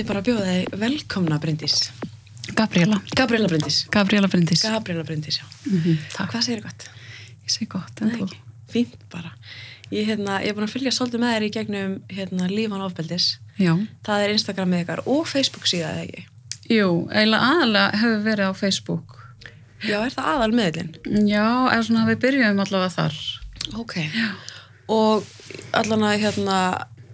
ég bara að bjóða þig velkomna Bryndís. Gabriela. Gabriela Bryndís. Gabriela Bryndís. Gabriela Bryndís, já. Mhm, takk. Hvað segir gott? Ég segi gott, en þú? Fínt bara. Ég, hérna, ég er búin að fylgja svolítið með þér í gegnum hérna, lífan ofbeldis. Já. Það er Instagramið ykkar og Facebook síða eða ekki. Jú, eiginlega aðalega hefur verið á Facebook. Já, er það aðal meðlinn? Já, eða svona við byrjum allavega þar. Ok. Og allan að hérna,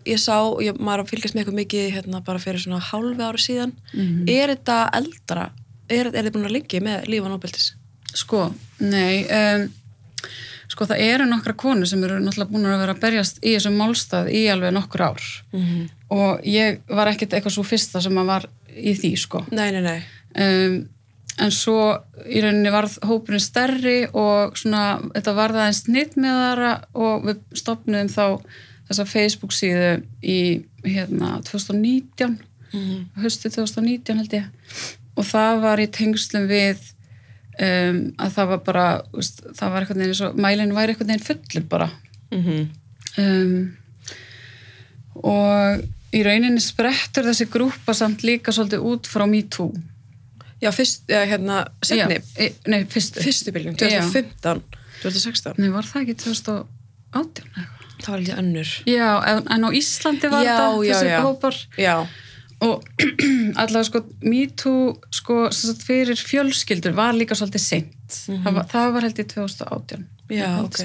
ég sá, ég, maður að fylgjast með eitthvað mikið hérna bara fyrir svona hálfi ára síðan. Mhm. Er þetta eldra? Er, er þið búin að lengi með lífan ofbeldis? Sko, nei, um, sko það eru nokkra konur sem eru náttúrulega búin að vera að berjast í þessum málstað í alveg nokkur ár. Mm -hmm. Og ég var ekkert eitthvað svo fyrsta sem að var í því, sko. Nei, nei, nei. um, en svo í rauninni varð hópurinn stærri og svona, þetta varð aðeins nýtt með þara og við stopnum þá þessa Facebook síðu í hérna 2019 Mm höstu 2019 held ég. Og það var í tengslum við um, að það var bara veist, það var eitthvað eins og mælinn væri eitthvað neginn fullur bara. -hmm. um, og í rauninni sprettur þessi grúpa samt líka svolítið út frá MeToo. Já, fyrst, eða hérna, setni, Já, nei, fyrstu. Fyrstu Já. 2015, 2016, Nei, var það ekki 2018 eitthvað? Það var litið önnur. Já, en, en á Íslandi var Já, þetta já, þessi hópar. Og allavega sko MeToo sko sem sagt, fyrir fjölskyldur var líka svolítið seint. Það, var, það var held í 2018 Já, ok.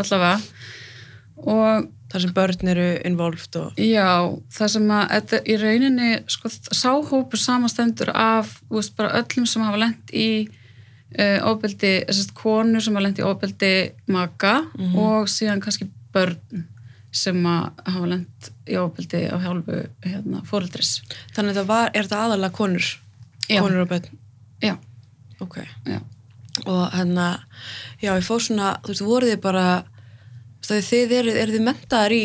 allavega. Og þar sem börn eru involved og, já, það sem að þetta, í rauninni sko sáhópur samastendur af veist, öllum sem hafa lent í uh, ofbeldi, þessast konur sem hafa lent í ofbeldi maka Mhm. og síðan kannski börn sem að hafa lent í ofbeldi á hjálfu hérna, fóreldris þannig að það var, er þetta aðalega konur, Já. konur og börn, já, ok. já, Og hérna, já, ég fór svona, þú veist, voruð þið bara, þið eru, eru þið mentaðar í,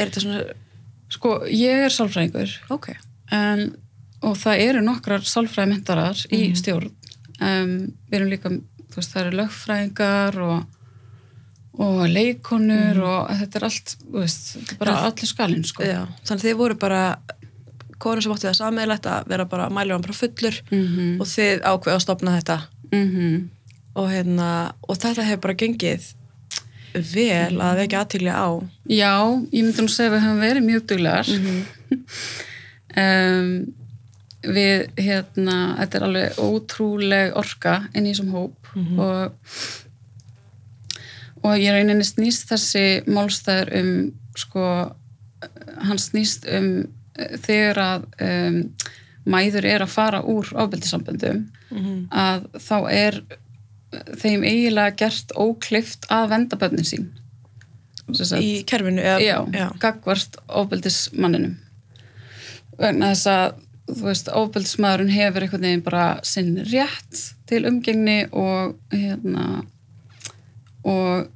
er þetta svona, sko ég er sálfræðingur. Ok, en, og það eru nokkrar sálfræði mentarar í Mhm. stjórn. Um, við erum líka, þú veist, það eru lögfræðingar og, og leikonur og þetta er allt, veist, þetta er bara Já. allir skalinn, sko. já, þannig þið voru bara konur sem áttu það sammeðilegt að vera bara mæljóðan bara fullur Mm og þið ákveð að stopna þetta -hmm. og hérna, og þetta hefur bara gengið vel að vekja aðtíli á. Já, ég myndi nú segja að við höfum verið mjög duglegar. um, við, hérna, þetta er alveg ótrúleg orka inn í þessum hóp og, og ég rauninni snýst þessi málstæður um, sko, hann snýst um eh, þegar að um, mæður er að fara úr ofbeldisamböndum að þá er þeim eiginlega gert óklift að venda bönnin sín. Sem sagt- Í kerfinu, eða, já, já. gagvart ofbeldismanninum. Vegna þess að þú veist, ofbeldismadurinn hefur einhvern veginn bara sinn rétt til umgengni og hérna og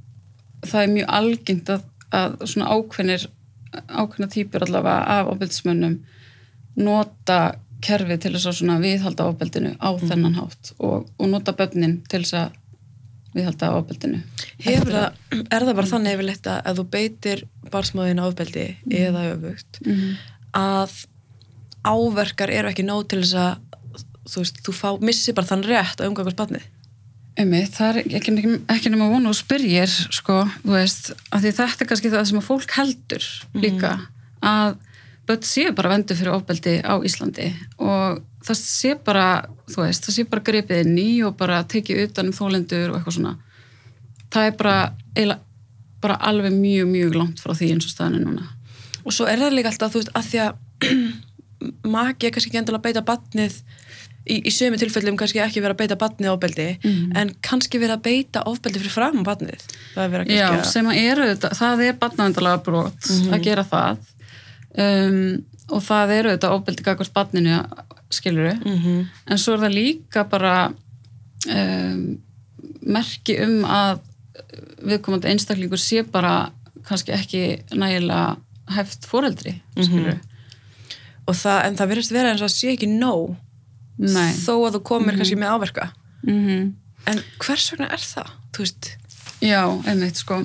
það er mjög algengt að, að svona ákveðnir ákveðna típur allavega af ofbeldismönnum nota kerfið til þess að svona viðhalda ofbeldinu á þennan hátt og, og nota börnin til þess að viðhalda ofbeldinu. Hefur það, er það bara þannig yfirleitt að ef þú beitir barsmáðin ofbeldi eða öfugt mm að áverkar eru ekki nóg til þess að þú veist, þú fá, missi bara þann rétt að umgangast barnið. Einmitt, það er ekki, ekki, ekki nema vonu og spyrjir, sko, þú veist, að því þetta er kannski það sem að fólk heldur líka, að börn séu bara vendu fyrir ofbeldi á Íslandi og það sé bara, þú veist, það sé bara gripið inn í og bara tekið utan um þólendur og eitthvað svona. Það er bara, eiginlega, bara alveg mjög, mjög langt frá því eins og staðinu núna. Og svo er það líka alltaf, þú veist, að því að maki er kannski ekki endilega að beita barnið í, í sömu tilfellum kannski ekki vera að beita barnið ofbeldi Mhm. en kannski vera að beita ofbeldi fyrir fram er vera Já, kannski sem að eru þetta, það er barnavendalega brot að gera það. Um, og það eru þetta ofbeldi gagvart barninu skilur að mm -hmm. en svo er það líka bara um, merki um að viðkomandi einstaklingur sé bara kannski ekki nægilega hæft foreldri skilur og það, en það verðist vera eins og að sé ekki nóg Nei. Þó að þú komir kannski með áverka. Mm en hvers vegna er það? Þú veist, Já, einmitt sko.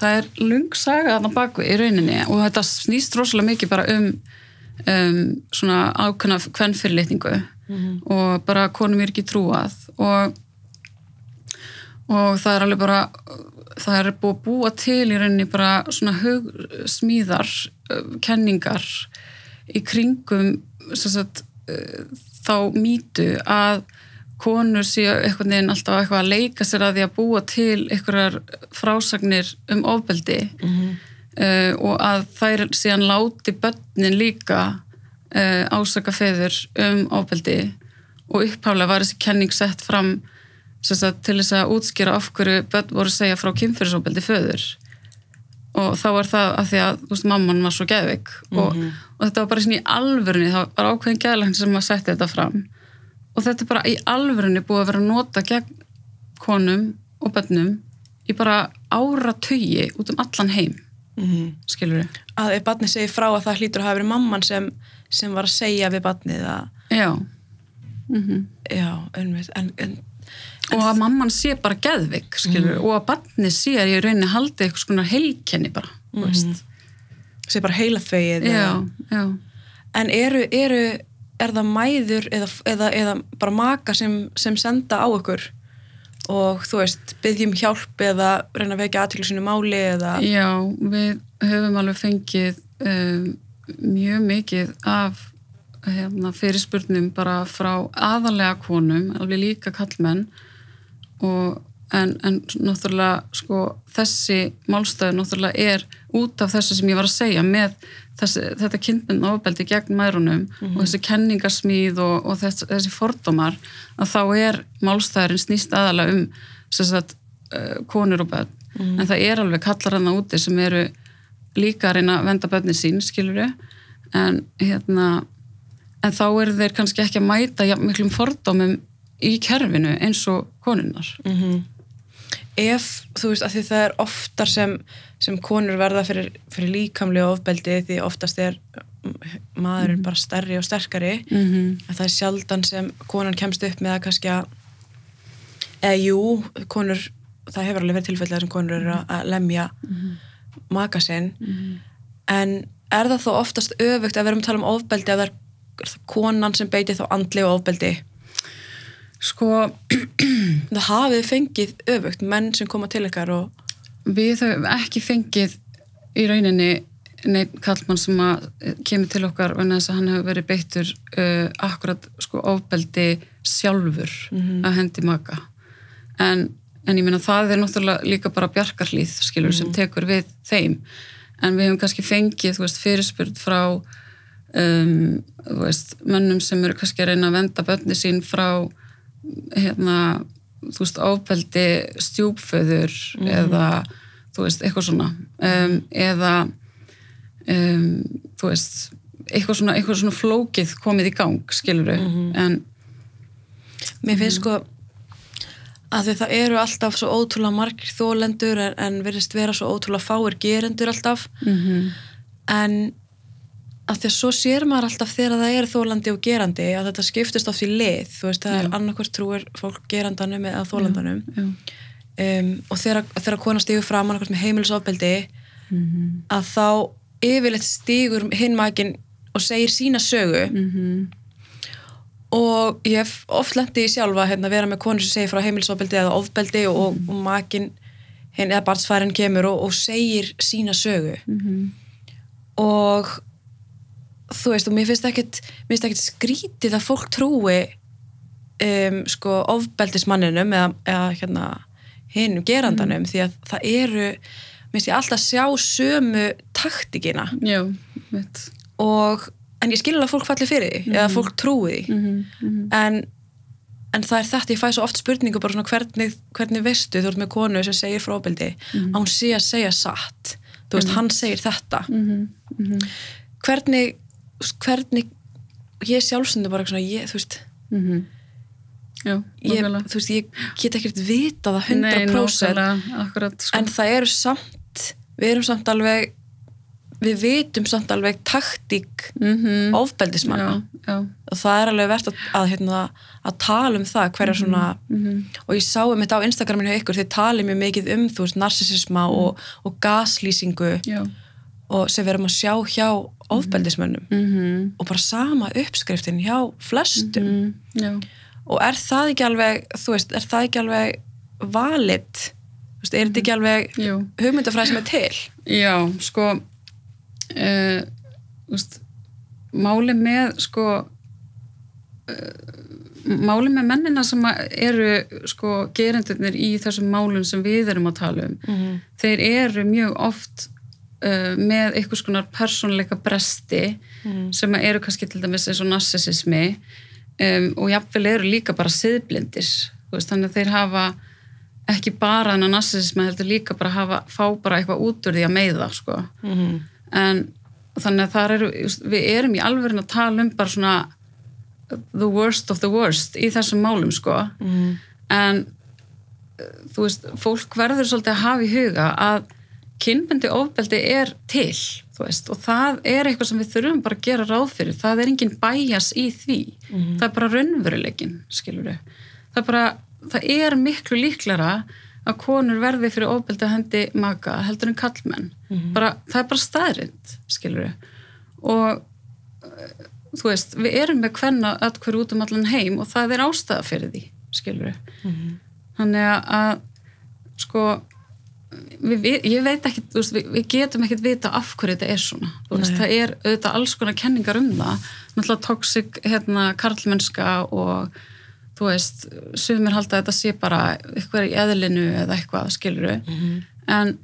Það er lung saga þarna baku í rauninni og þetta snýst rosalega mikið bara um um, svona ákveðna kvennfyrirlitningu og bara konum er ekki trúað og og það er alveg bara það er búið að búa til í rauninni bara svona hugsmíðar uh, kenningar í kringum sem sagt, þá mýtu að konur séu einhvern veginn alltaf eitthvað að leika sér að því að búa til einhverjar frásagnir um ofbeldi. Uh, og að þær síðan láti börnin líka uh, ásaka feður um ofbeldi. Og upphálega var þessi kenning sett fram sagt, til þess að útskýra af hverju börn voru segja frá kynfyrirsofbeldi föður og þá var það að því að veist, mamman var svo geðvik og, og þetta var bara svona í alvörunni það var ákveðin geðlækn sem að setja þetta fram. Og þetta er bara í alvörunni búið að vera nota gegn konum og börnum í bara áratugi út um allan heim. Mhm. skilur við að ef barnið segir frá að það hlýtur að hafa verið mamman sem, sem var að segja við barnið að, já, mm já, einmitt, en, en og að mamman sé bara geðvik skilur við, og að barnið sé að ég reyni að halda eitthvað svona heilkenni bara mm. segir bara heila já en eru, eru er það mæður eða, eða, eða bara maka sem, sem senda á ykkur og þú veist, byggjum hjálp eða reyna að vekja aðtöklu sínu máli eða Já, við höfum alveg fengið um, mjög mikið af hérna, fyrirspurnum bara frá aðalega konum, alveg líka kallmenn og en, en náttúrulega sko þessi málstöðu náttúrulega er út af þessu sem ég var að segja með þessi, þetta kynbund ofbeldi gegn mærunum og þessi kenningarsmíð og, og þessi, þessi fordómar að þá er málstæðurinn snýst aðalega um sagt, uh, konur og börn. En það er alveg kallar hann úti sem eru líka að reyna að venda börnin sín skilur en hérna en þá eru þeir kannski ekki að mæta miklum fordómum í kerfinu eins og konunnar ef, þú veist, að því það er oftar sem, sem konur verða fyrir, fyrir líkamlega ofbeldi því oftast er maðurinn bara stærri og sterkari mm -hmm. að það er sjaldan sem konan kemst upp með að kannski að eða jú, konur það hefur alveg verið tilfellega sem konur eru að- að lemja maka sinn. En er það þó oftast öfugt að við erum að tala um ofbeldi að það er konan sem beiti þá andlega ofbeldi sko það hafið fengið öfugt menn sem koma til ykkar og við höfum ekki fengið í rauninni neitt kallmann sem að eh, kemur til okkar vegna þess að hann hefur verið beittur uh, akkurat sko ofbeldi sjálfur að hendi maka. En, en ég meina það er náttúrulega líka bara bjarkarlýð skilur sem tekur við þeim. En við höfum kannski fengið veist, fyrirspurð frá um, veist, mönnum sem eru kannski að reyna að venda bönni sín frá hérna, þú veist, ofbeldi stjúpföður eða þú veist, eitthvað svona. Um, eða um, þú veist eitthvað svona, eitthvað svona flókið komið í gang, skilur en mér finnst sko að því það eru alltaf svo ótrúlega margir þólendur en, en verðist vera svo ótrúlega fáir gerendur alltaf. Mm en að því að svo sér maður alltaf þegar það er þólandi og gerandi að þetta skiptist oft í lið þú veist það er Já. annarkvort trúir fólk gerandanum eða þólandanum já, um, og þegar, þegar kona stígur fram annarkvort með heimilisofbeldi Mhm. að þá yfirleitt stígur hinn makinn og segir sína sögu Mhm. og ég hef oft lendi í sjálfa hérna, að vera með konur sem segir frá heimilisofbeldi eða ofbeldi og, og, og makinn eða barnsfærin kemur og, og segir sína sögu Mhm. og þú veist og mér finnst ekkit, mér finnst ekkit skrítið að fólk trúi um, sko ofbeldismanninum eða, eða hérna hinn gerandanum því að það eru mér finnst ég alltaf sjá sömu taktikina já, og en ég skil alveg að fólk falli fyrir því eða fólk trúi því. Mhm. en, en það er þetta, ég fæ svo oft spurningu bara svona hvernig, hvernig veistu þú ert með konu sem segir frábeldi að hún sé að segja satt. Þú veist, hann segir þetta. Mhm. hvernig hvernig ég sjálfstundu bara svona, ég, þú veist Mhm. já, ég, þú veist, ég get ekkert vita það 100% Nei, akkurat sko. en það eru samt við erum samt alveg við vitum samt alveg taktík mm ofbeldismanna. Já, já, og það er alveg verðt að, að, hérna, að tala um það hverja svona Mhm. og ég sá um þetta á Instagraminu hjá ykkur þið talið mjög mikið um þú veist narsisisma og, og gaslýsingu og sem við erum að sjá hjá ofbeldismönnum mm og bara sama uppskriftin hjá flestum. -hmm. já, og er það ekki alveg þú veist, er það ekki alveg valid, þú veist, er þetta ekki alveg jú. hugmyndafræði sem er til? Já, sko uh, úst, máli með sko uh, máli með mennina sem eru sko gerendurnir í þessum málum sem við erum að tala um -hmm. þeir eru mjög oft uh, með einhvers konar persónleika bresti Mhm. sem að eru kannski til dæmis eins og narsisismi um, og jafnvel eru líka bara siðblindir þannig að þeir hafa ekki bara þennan narsisismi heldur líka bara hafa, fá bara eitthvað út úr því að meiða sko. Mhm. en þannig að eru við erum í alveg að tala um bara svona the worst of the worst í þessum málum sko Mhm. en uh, þú veist, fólk verður svolítið að hafa í huga að kynbendi ofbeldi er til veist, og það er eitthvað sem við þurfum bara að gera ráð fyrir, það er engin bæjas í því, það er bara raunveruleikin skilur við, það er bara það er miklu líklara að konur verði fyrir ofbeldi að hendi maka heldur en kallmenn bara, það er bara staðrind, skilur við og uh, þú veist, við erum með hvenna öll út um allan heim og það er ástæða fyrir því, skilur við þannig að, að sko við, ég veit ekki, veist, við, við getum ekkert vita af hverju þetta er svona. Veist, það er auðvitað alls konar kenningar um það. Náttúrulega toxic, hérna, karlmennska og þú veist, sumir halda að þetta sé bara eitthvað í eðlinu eða eitthvað, skilur Mhm. en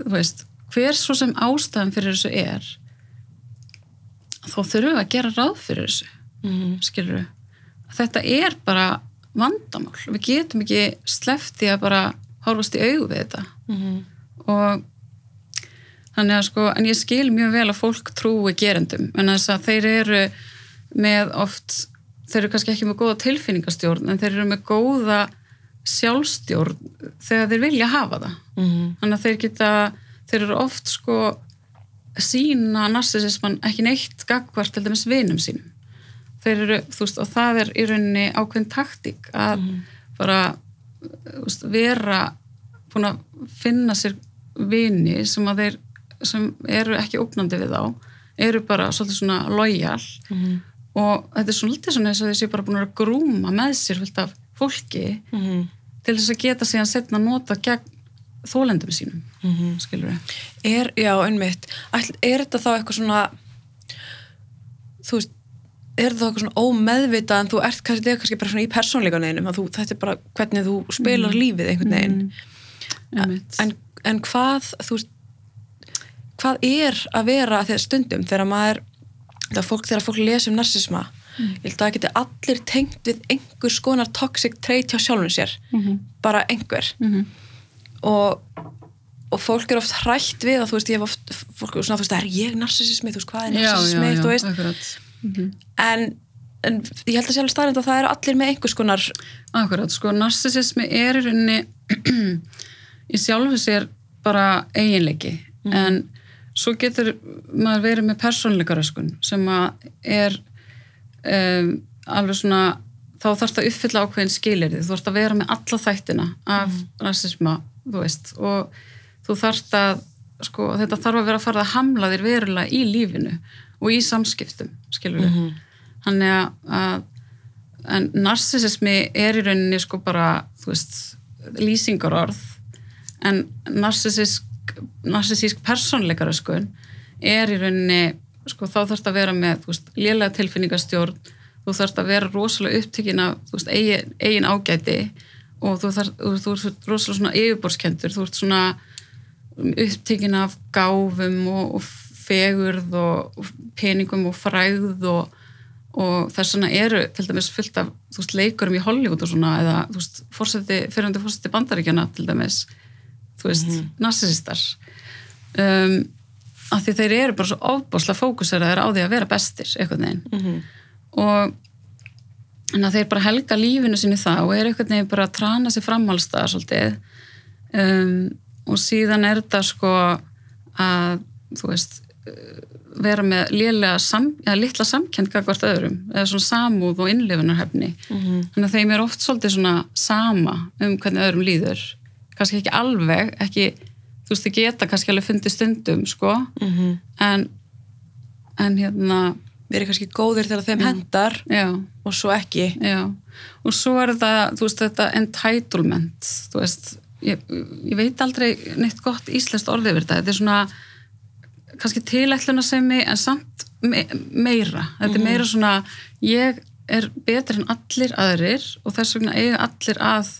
þú veist, hver svo sem ástæðan fyrir þessu er þá þurfum við að gera ráð fyrir þessu Mhm. skilur við þetta er bara vandamál. Við getum ekki slefti að bara horfast í augu við þetta. Mhm. og þannig að sko, en ég skil mjög vel að fólk trúi gerendum, en þess að þeir eru með oft þeir eru kannski ekki með góða tilfinningastjórn en þeir eru með góða sjálfstjórn þegar þeir vilja hafa það. Mhm. þannig að þeir geta þeir eru oft sko sína narsisisman ekki neitt gagvart til dæmis vinum sínum. Þeir eru, þú veist, og það er í rauninni ákveðin taktík að bara þú veist, vera búin að finna sér vini sem að þeir sem eru ekki ógnandi við þá eru bara svolítið svona lojal Mhm. og þetta er svolítið svona þess að þeir séu bara búin að grúma með sér fullt af fólki Mhm. til þess að geta síðan setna nota gegn þólendum sínum Mhm. skilur við Er, já, einmitt. Ætl, er þetta þá eitthvað svona, þú veist, er þá eitthvað svona ómeðvitað en þú ert kannski, er kannski bara svona í persónleikaneinum, að þetta er bara hvernig þú spilar lífið einhvern veginn. Einmitt. En, en hvað, þú hvað er að vera þegar stundum þegar maður, þegar fólk, þegar fólk lesi um narsisma, ég held að það geti allir tengt við einhvers konar toxic trait hjá sjálfum sér, Mhm. bara einhver Mhm. og, og fólk er oft hrætt við að þú veist, ég hef oft fólk er svona, þú veist, er ég narsismi, þú veist, hvað er narsismi, þú veist akkurat Mhm. en, en ég held að sjálf staðrind að það eru allir með einhvers konar Akkurat, sko, narsisismi er í rauninni í sjálfu sér bara eiginleiki. En svo getur maður verið með persónleikaröskun sem að er um, alveg svona þá þarfst að uppfylla ákveðin skilirði þú þarfst að vera með alla þættina af rasisma, þú veist og þú þarfst að sko, þetta þarf að vera að fara að hamla þér verulega í lífinu og í samskiptum skilur við þannig að, að en narsisismi er í rauninni sko bara, þú veist lýsingarorð. En narsisisk narsisísk persónleikaröskun er í rauninni sko þá þarfst að vera með, þú veist, lélega tilfinningastjórn þú þarfst að vera rosalega upptökin af, þú veist, eigin, eigin ágæti. Og þú þarfst, þú, þú ert rosalega svona yfirborskendur, þú ert svona upptökin af gáfum og, og fegurð og, peningum og frægð og og þess vegna eru til dæmis fullt af veist, leikurum í Hollywood og svona eða veist, fórseti, bandaríkjana til dæmis, þú veist mm -hmm. narsisistar um, af því þeir eru bara svo ofbáslega fókuseraðir á því að vera bestir einhvern veginn Mhm. og en að þeir bara helga lífinu sinni það og er einhvern veginn bara að trana sér framhalstaðar svolítið um, og síðan er þetta sko að þú veist vera með lélega sam, eða litla samkend hvert öðrum, eða svona samúð og innlifunarhefni Mhm. þannig að þeim er oft svolítið svona sama um hvernig öðrum líður. Kannski ekki alveg, ekki þú veist, þið geta kannski alveg fundið stundum, sko. Mhm. en en hérna, verið kannski góðir þegar þeim hendar já. og svo ekki. Já, og svo er þetta, þú veist, þetta entitlement, þú veist, ég, ég veit aldrei neitt gott íslenskt orðið yfir þetta, þetta er svona kannski tilætlunarsemi en samt me meira, þetta er meira svona, ég er betri en allir aðrir og þess vegna eiga allir að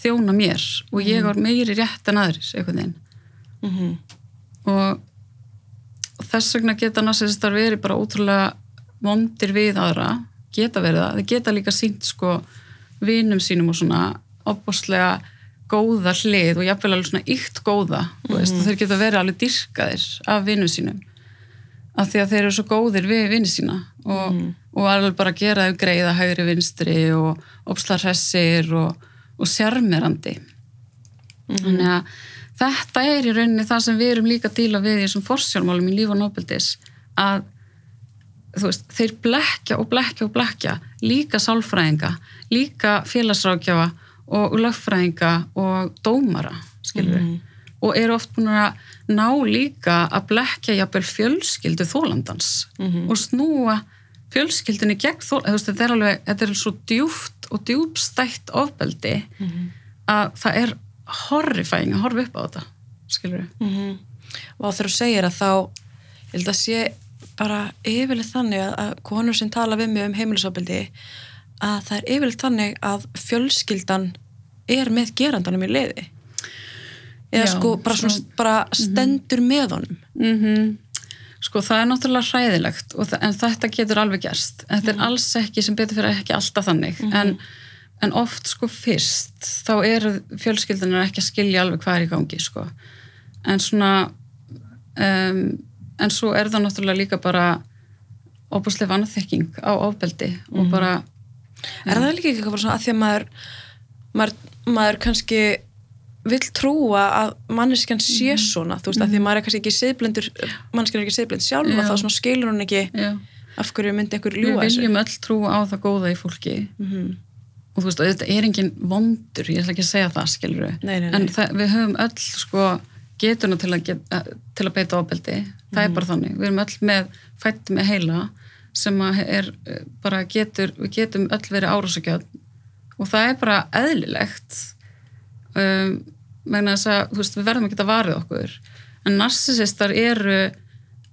þjóna mér og ég var meiri rétt en aðrir, einhvern veginn. Mm og, þess vegna geta narsistar verið bara ótrúlega vondir við aðra geta verið það, þeir geta líka sínt sko vinum sínum og svona opbúslega góða hlið og jafnvel alveg svona ykt góða mm og þeir geta verið alveg dyrkaðir af vinum sínum. Af því að þeir eru svo góðir við vinið sína og, og alveg bara gera þau greiða hægri vinstri og opslar hressir og, og sjarmerandi. Þannig að þetta er í rauninni það sem við erum líka að díla við í þessum forsjálmálum í líf og nóbeldis að veist, þeir blekja og blekja og blekja líka sálfræðinga, líka félagsrákjafa og lögfræðinga og dómara, skilur við og eru oft búin að ná líka að blekja jafnvel fjölskyldu þólandans og snúa fjölskyldinni gegn þó, þú veist, þetta er alveg, þetta er svo djúft og djúbstætt ofbeldi að það er horrifying að horfa upp á þetta, skilur -hmm. og þegar þú segir að þá ég held að sé bara yfirleitt þannig að, konur sem tala við mig um heimilisofbildi að það er yfirleitt þannig að fjölskyldan er með gerandanum í leiði eða Já, sko bara, svona, svo- bara stendur með honum? Mm Sko það er náttúrulega hræðilegt en þetta getur alveg gerst. Þetta er alls ekki sem betur fyrir ekki alltaf þannig. En, en oft sko fyrst þá eru fjölskyldunar ekki að skilja alveg hvað er í gangi sko. En svona um, en svo er það náttúrulega líka bara óbúslega vannþekking á ofbeldi og bara er það líka bara svona að því að maður maður, maður kannski vill trúa að manneskjan sé svona, þú veist, að því að maður er kannski ekki siðblindur, manneskjan er ekki siðblind sjálfa Já. þá skilur hún ekki já, af hverju myndi einhver við ljúga þessu viljum öll trúa á það góða í fólki Mhm. og þú veist, og þetta er engin vondur, ég ætla ekki að segja það, skilur við Nei, nei, nei. en það, við höfum öll sko getuna til að, get, að- til að beita ofbeldi það Mhm. er bara þannig, við erum öll með fætt með heila sem að er eh, bara getur, við getum öll verið árásakjöld og það er bara eðlilegt. Um, vegna þess að veist, við verðum ekki að varið okkur. En narsisistar eru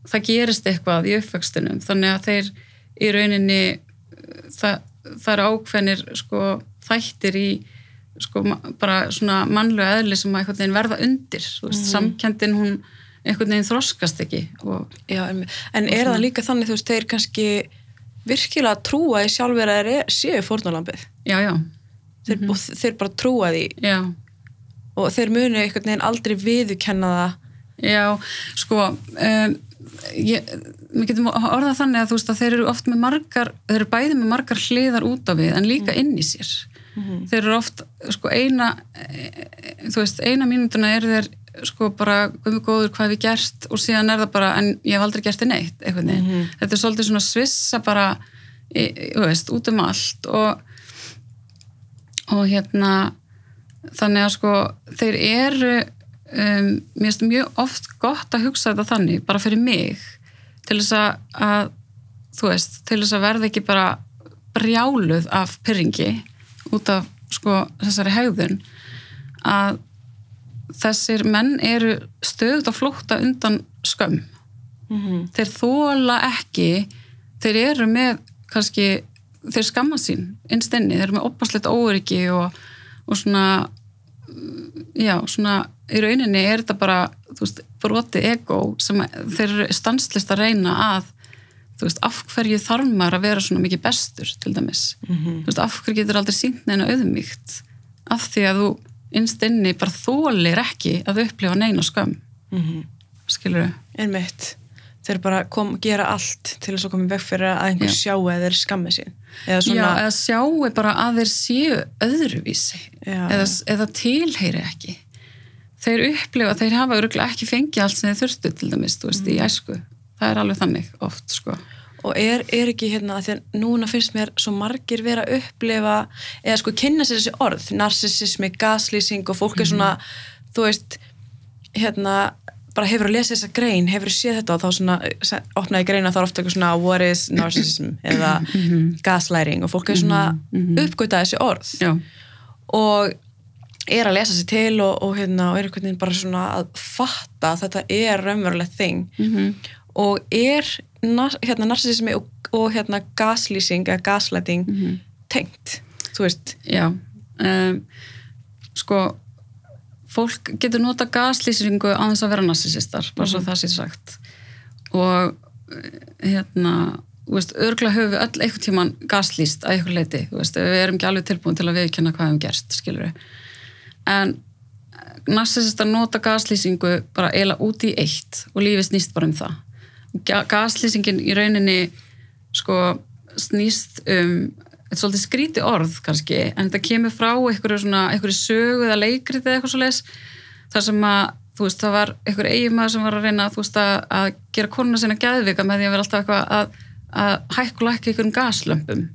það gerist eitthvað í uppvöxtunum. Þannig að þeir í rauninni það, það eru ákveðnir sko, þættir í sko, bara svona mannlega eðli sem að verða undir veist, samkendin hún einhvern veginn þroskast ekki og Já, en, en er það líka þannig, þú veist, þeir kannski virkilega trúa í sjálfur að þeir séu fórnalambið já, já, þeir, og þeir bara trúa því. Já. Og þeir munu einhvern veginn aldrei viðukenna það. Já, sko um, ég, við getum orðað þannig að þú veist að þeir eru oft með margar þeir eru bæði með margar hliðar út af við en líka inn í sér. Þeir eru oft, sko eina e, e, þú veist, eina mínútuna eru þeir sko bara, guðmur góður hvað ég gert? Og síðan er það bara, en ég hef aldrei gert þið neitt eitthvað mm þetta er svolítið svona svissa bara, e, þú veist, út um allt og og hérna þannig að sko þeir eru um, mér finnst mjög oft gott að hugsa þetta þannig, bara fyrir mig til þess að, að þú veist, til þess að verða ekki bara brjáluð af pyrringi út af sko þessari hegðun að þessir menn eru stöðut að flótta undan skömm. Mm þeir þóla ekki þeir eru með kannski þeir skamma sín innstenni, þeir eru með opasleitt óöryggi og, og svona já, svona í rauninni er þetta bara, þú veist, brotið ego sem þeir eru stanslist að reyna að þú veist, af hverju þarf maður að vera svona mikið bestur til dæmis, þú veist, af hverju getur aldrei sínt neina auðmíkt af því að þú innstenni bara þólir ekki að upplifa neina skömm. Skilur einmitt þeir bara kom, gera allt til þess að koma í veg fyrir að einhver Já. sjá eða þeir skammi sín eða Já, svona, eða sjáu bara að þeir séu öðruvísi Já. eða, eða tilheyri ekki þeir upplifa, þeir hafa örgulega ekki fengið allt sem þeir þurftu til dæmis, þú veist, Mm. í æsku það er alveg þannig oft, sko og er, er ekki hérna því að núna finnst mér svo margir vera að upplifa eða sko kynna sér þessi orð narsisismi, gaslýsing og fólk er svona þú veist hérna, bara hefur að lesa þessa grein, hefur að séð þetta og þá svona, se- opnaði greina þá er ofta eitthvað svona what is narcissism? Eða gaslighting og fólk er svona uppgötað þessi orð. Já, og er að lesa sér til og, og, hérna, og er einhvern veginn bara svona að fatta að þetta er raunverulegt þing. Mhm. og er hérna, narsismi og, og hérna, gaslýsing eða gaslighting Mhm. tengt, þú veist? Já. Um, sko fólk getur nota gaslýsingu á þess að vera narsisistar, bara svo það sé sagt. Og eh, hérna þú veist, örgulega höfum við öll einhvern tíman gaslýst að einhver leiti, þú veist, við erum ekki alveg tilbúin til að viðkynna hvað hefum gerst, skilur við en narsisistar nota gaslýsingu bara eiginlega út í eitt og lífið snýst bara um það. Ga- gaslýsingin í rauninni sko snýst um þetta er svolítið skríti orð kannski en þetta kemur frá einhverju svona einhverju sögu eða leikrið eða eitthvað svo leis þar sem að þú veist það var einhver eiginmaður sem var að reyna veist að, að gera konuna sinna geðvika með því að vera alltaf eitthvað að, að hækku lækka einhverjum gaslömpum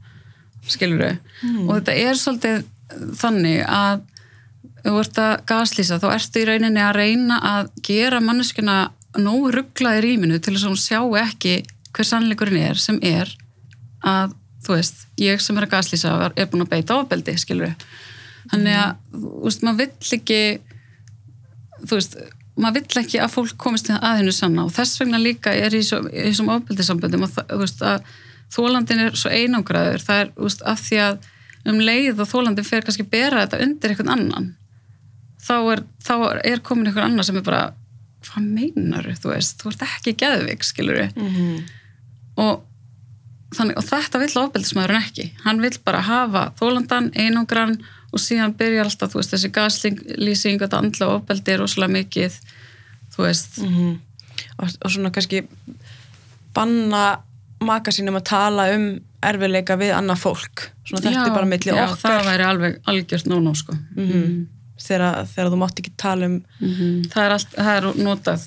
skilur við og þetta er svolítið þannig að þú ert að gaslýsa þá ertu í rauninni að reyna að gera manneskuna nógu ruggla í rýminu til þess að hún sjá ekki hver sannleikurinn er sem er að þú veist, ég sem er að gaslýsa er búin að beita ofbeldi, skilur þannig að, þú veist, maður vill ekki þú veist, maður vill ekki að fólk komist að hennu sanna. Og þess vegna líka er í þessum ofbeldisamböndum og það- þú veist, að þólandin er svo einangraður, það er, þú veist, af því að um leið og þólandin fer kannski bera þetta undir einhvern annan þá er, þá er komin einhver annar sem er bara hvað meinar þú veist, þú ert ekki geðvik skilur mm og, þannig, og þetta vill ofbeldismæðurinn ekki. Hann vill bara hafa þólandan einangran og síðan byrjar alltaf veist, þessi gaslýsing þetta andla ofbeldi er rosalega mikið þú veist. -hmm. og, og svona kannski banna maka sínum að tala um erfiðleika við annað fólk. Svona þetta er bara já, okkar. það væri alveg algjört nóg-nóg sko. Mhm. þegar, þegar þú mátt ekki tala um Mhm. það, er allt, það er notað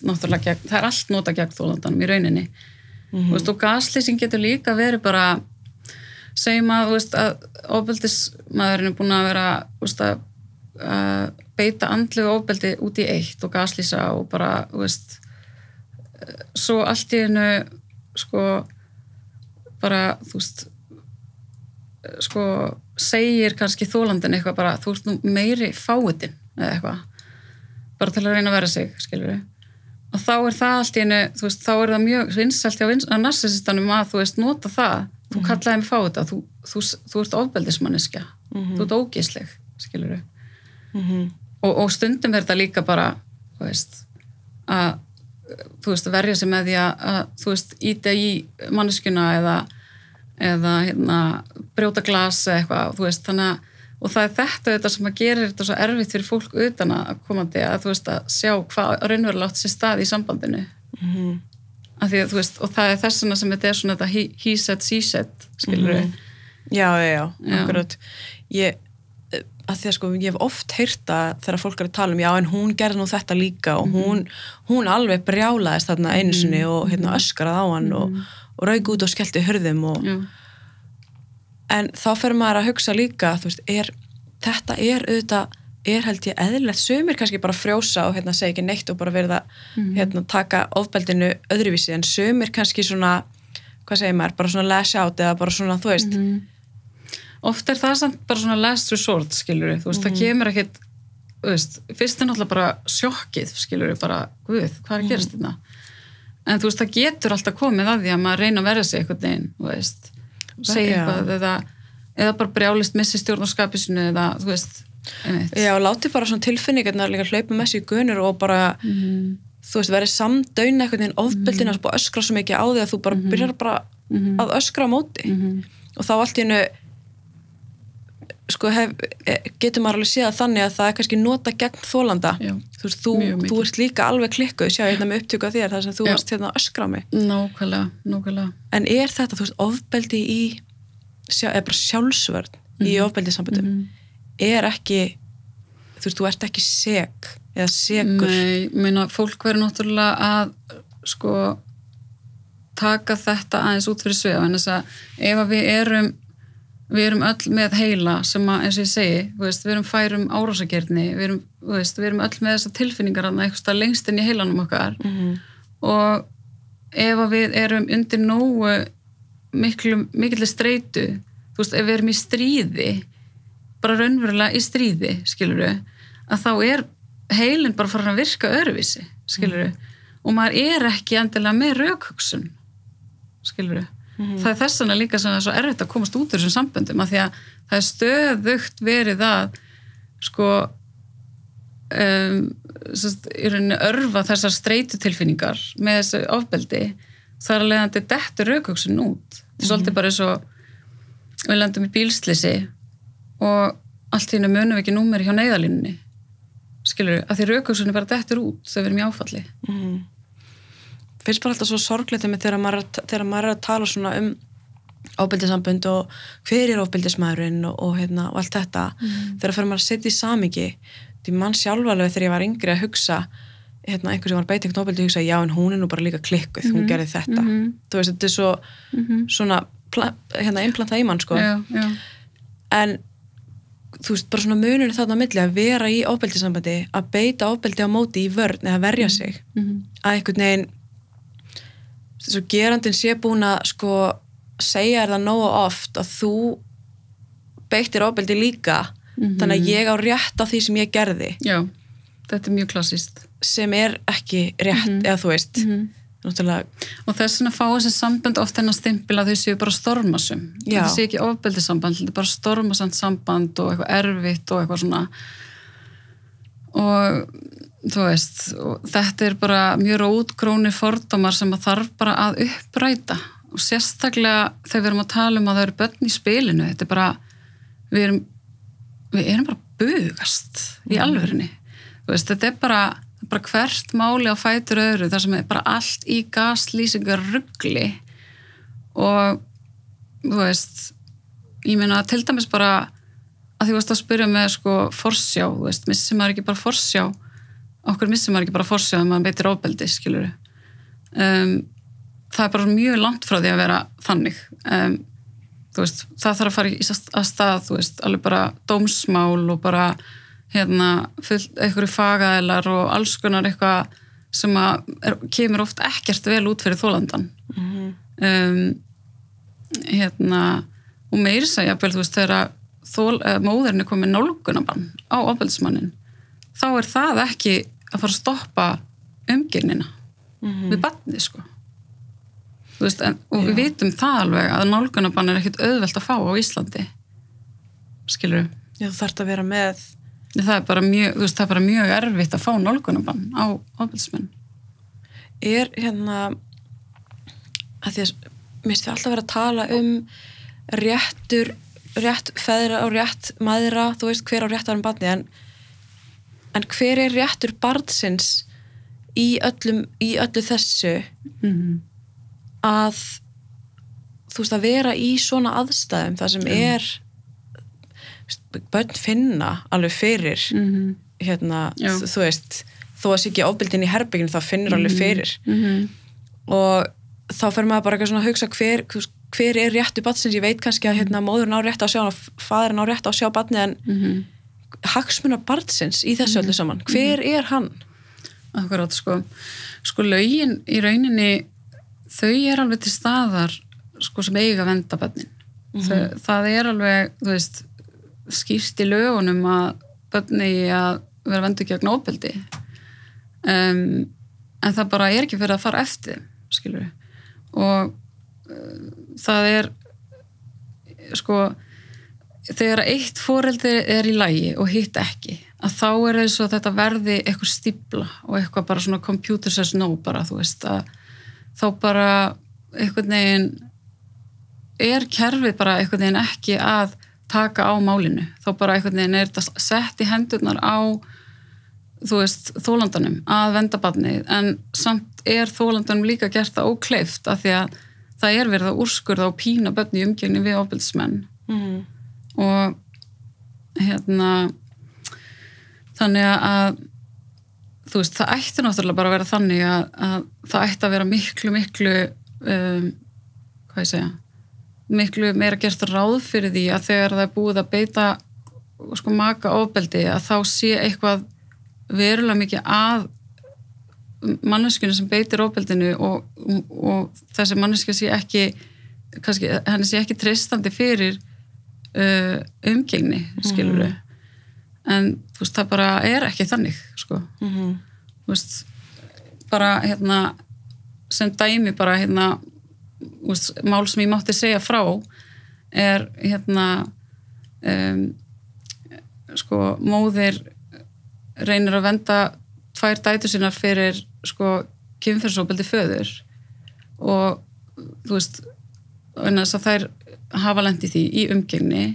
það er allt notað gegn þólandanum í rauninni mm veist, og gaslýsing getur líka verið bara segjum að, að ofbeldismæðurinn er búin að vera veist, að, að beita andlu ofbeldi út í eitt og gaslýsa og bara, veist svo allt í einu sko bara, þú veist sko segir kannski þólandin eitthvað bara, þú ert nú meiri fáitin eða eitthvað bara til að reyna að vera sig, skilur við og þá er það allt í einu, þú veist, þá er það mjög vinsælt hjá vins- að narsisistanum að þú veist, nota það, þú kallaði mig fáið það. Þú, þú, þú ert ofbeldismanniska þú ert ógísleg, skilur mm og, og stundum er þetta líka bara þú veist að þú veist, verja sig með því að, að þú veist, íta í manneskuna eða, eða hérna, brjóta glas eða eitthvað, þú veist, þannig að og það er þetta þetta sem að gerir þetta svo erfitt fyrir fólk utan að komandi að þú veist að sjá hvað raunverulega átt sér stað í sambandinu. -hmm. að því að þú veist, og það er þessuna sem þetta er svona þetta he, he said, she said skilur við, já, já, já, Já. akkurat. Ég að því að sko, ég hef oft heyrta þegar fólk er að tala um, já, en hún gerði nú þetta líka og hún, hún alveg brjálaðist þarna einu sinni og hérna öskarað á hann og, og rauk út og skellti hörðum og, já, en þá fyrir maður að hugsa líka veist, er, þetta er auðvitað er held ég eðlilegt, sömur kannski bara frjósa og hérna segja ekki neitt og bara verða hérna taka ofbeldinu öðruvísi. En sömur kannski svona hvað segir maður, bara svona lash out eða bara svona, þú veist, oft er það samt bara svona last resort skilur við, þú veist, það kemur ekkit veist, fyrst er náttúrulega bara sjokkið skilur við, bara, guð, hvað er að gerast þetta en þú veist, það getur alltaf komið að því að maður reyna að verða sig einhvern veginn, þú veist segja eitthvað eða, eða bara brjálist missi stjórnarskapisinu eða, þú veist, einmitt. Já, láti bara svona tilfinningarnar líka hlaupa með sig í gunur og bara þú veist, verið samdöin einhvern veginn ofbeldina og öskra svo mikið á því að þú bara byrjar bara að öskra á móti. Og þá allt í hennu sko hef, e- getur maður alveg séð þannig að það er kannski nota gegn þólanda Já. þú veist, þú, þú ert líka alveg klikkuð sjá hérna með upptöku af þér þar sem þú Já. varst hérna að öskra á mig. Nákvæmlega, nákvæmlega. En er þetta, þú veist, ofbeldi í sjá, eða bara sjálfsvörn í ofbeldisamböndum er ekki þú veist, þú ert ekki seg eða segur Nei, meina, fólk verður náttúrulega að sko taka þetta aðeins út fyrir svega en þess að ef að við erum við erum öll með heila sem að, eins og ég segi, við erum færum árásagerni, við erum, við erum öll með þessar tilfinningar að eitthvað lengst inn í heilanum okkar. Mhm. og ef að við erum undir nógu miklu, miklu streitu þú veist, ef við erum í stríði bara raunverulega í stríði skilur að þá er heilin bara farin að virka öðruvísi skilur og maður er ekki endilega með raukhugsun skilur það er þess vegna líka sem það er svo erfitt að komast út úr þessum samböndum af því að það er stöðugt verið að sko um, sest, í rauninni örfa þessar streytutilfinningar með þessu ofbeldi þar að leiðandi dettur raukugsun út. Þetta er svolítið bara eins og við landum í bílslisi og allt í hennu munum við ekki númeri hjá neyðalínunni skilur að því raukugsun er bara dettur út þegar við erum í áfalli. Mhm. Finnst bara alltaf svo sorgleitið með þegar maður, að- þegar maður er að tala svona um ábyldisambund og hver er ábyldismæðurinn og, og, hérna, og allt þetta. Þegar fyrir maður að setja í samingi því mann sjálfarlega þegar ég var yngri að hugsa hérna, einhver sem var beitt einhvern ábyldi hugsa já en hún er nú bara líka klikkuð, hún gerði þetta. Mhm. þú veist þetta er svo svona pla- hérna implanta í mann sko. Já, já, en þú veist, bara svona munur þarna milli að vera í ofbeldisambandi, að beita ofbeldi á móti í vörn eða verja sig Mhm. að einhvern veginn svo gerandin sé búin að sko segja þér það nógu oft að þú beittir ofbeldi líka Mhm. þannig að ég á rétt á því sem ég gerði já þetta er mjög klassist sem er ekki rétt eða þú veist Mhm. náttúrulega, og þess vegna fá þessi sambönd oft stimpil að þau séu bara stormasum Já. þetta sé ekki ofbeldisamband, þetta er bara stormasamt samband og eitthvað erfitt og eitthvað svona og þú veist þetta er bara mjög rótgróni fordómar sem að þarf bara að uppræta. Og sérstaklega þegar við erum að tala um að það eru börn í spilinu þetta er bara við erum, við erum bara bugast í alvörinni þú veist, þetta er bara, bara hvert máli á fætur öðru þar sem er bara allt í gaslýsingar ruggli og þú veist ég meina til dæmis bara að því að spyrja með sko forsjá, þú veist, missir maður ekki bara forsjá okkur missir maður ekki bara forsjá þegar maður beitir ofbeldi, skilur um, það er bara mjög langt frá því að vera þannig. Um, veist, það þarf að fara í að stað, þú veist, alveg bara dómsmál og bara hérna, einhverju fagaðilar og alls konar eitthvað sem að er, kemur oft ekkert vel út fyrir þólandan um, hérna og meiri segja, þú veist, þegar þól, móðurinn er komið nálgunabann á ofbeldismannin þá er það ekki að fara að stoppa umgirnina við barnið, sko. Veist, en, og við Já. vitum það alveg að nálgunabann er ekkit auðvelt að fá á Íslandi. Skilur þú þarft að vera með það er bara mjög, veist, það er bara mjög erfitt að fá nálgunabann á ofbeldismenn. Er hérna að því að minnst við alltaf vera að tala um réttur rétt feðra og rétt maðra þú veist hver á réttar um barni en, en hver er réttur barnsins í, öllum, í öllu þessu? Mm að þú veist að vera í svona aðstæðum það sem er börn finna alveg fyrir -hmm. hérna, þú, veist þó að sé ekki ofbildin í herbygginu þá finnur alveg fyrir. -hmm. og þá fer maður bara eitthvað svona að hugsa hver, hver er réttu batsins, ég veit kannski að hérna, móðurinn á rétt á sjá og fæðurinn á rétt á sjá batni en Mm hagsmuna batsins í þessu öllu saman, hver er hann? Akkurát, sko. Sko lögin í rauninni, þau er alveg til staðar sko sem eiga að venda bönnin. Mm það er alveg, þú veist, skýrt í lögunum að bönni að vera vendu gegn óbeldi. Um, en það bara er ekki fyrir að fara eftir, skilur við. Og uh, það er, sko, þegar eitt fóreldri er í lægi og hitt ekki að þá er eins og þetta verði eitthvað stípla og eitthvað bara svona computer says no bara þú veist að þá bara einhvern veginn er kerfið bara einhvern veginn ekki að taka á málinu. Þá bara einhvern veginn er þetta sett í hendurnar á þú veist þólandanum að venda barnið. En samt er þólandanum líka gert það ókleift af því að það er verið að úrskurða og pína börn í umgengni við ofbeldsmenn Mm. Og hérna þannig að þú veist, það ætti náttúrulega bara að vera þannig að, að það ætti að vera miklu, miklu um, hvað ég segja miklu meira gert ráð fyrir því að þegar það er búið að beita sko maka ofbeldi að þá sé eitthvað verulega mikið að manneskinu sem beitir ofbeldinu og, og þessi manneski sé ekki kannski, henni sé ekki treystandi fyrir uh, umgengni skilur við en þú veist, það bara er ekki þannig sko. Mhm. þú veist, bara hérna sem dæmi bara hérna veist, mál sem ég mátti segja frá er hérna um, sko móðir reynir að venda tvær dætur sínar fyrir sko kynferðsóbeldi föður. Og þú veist þess að þær hafa lendi því í umgengni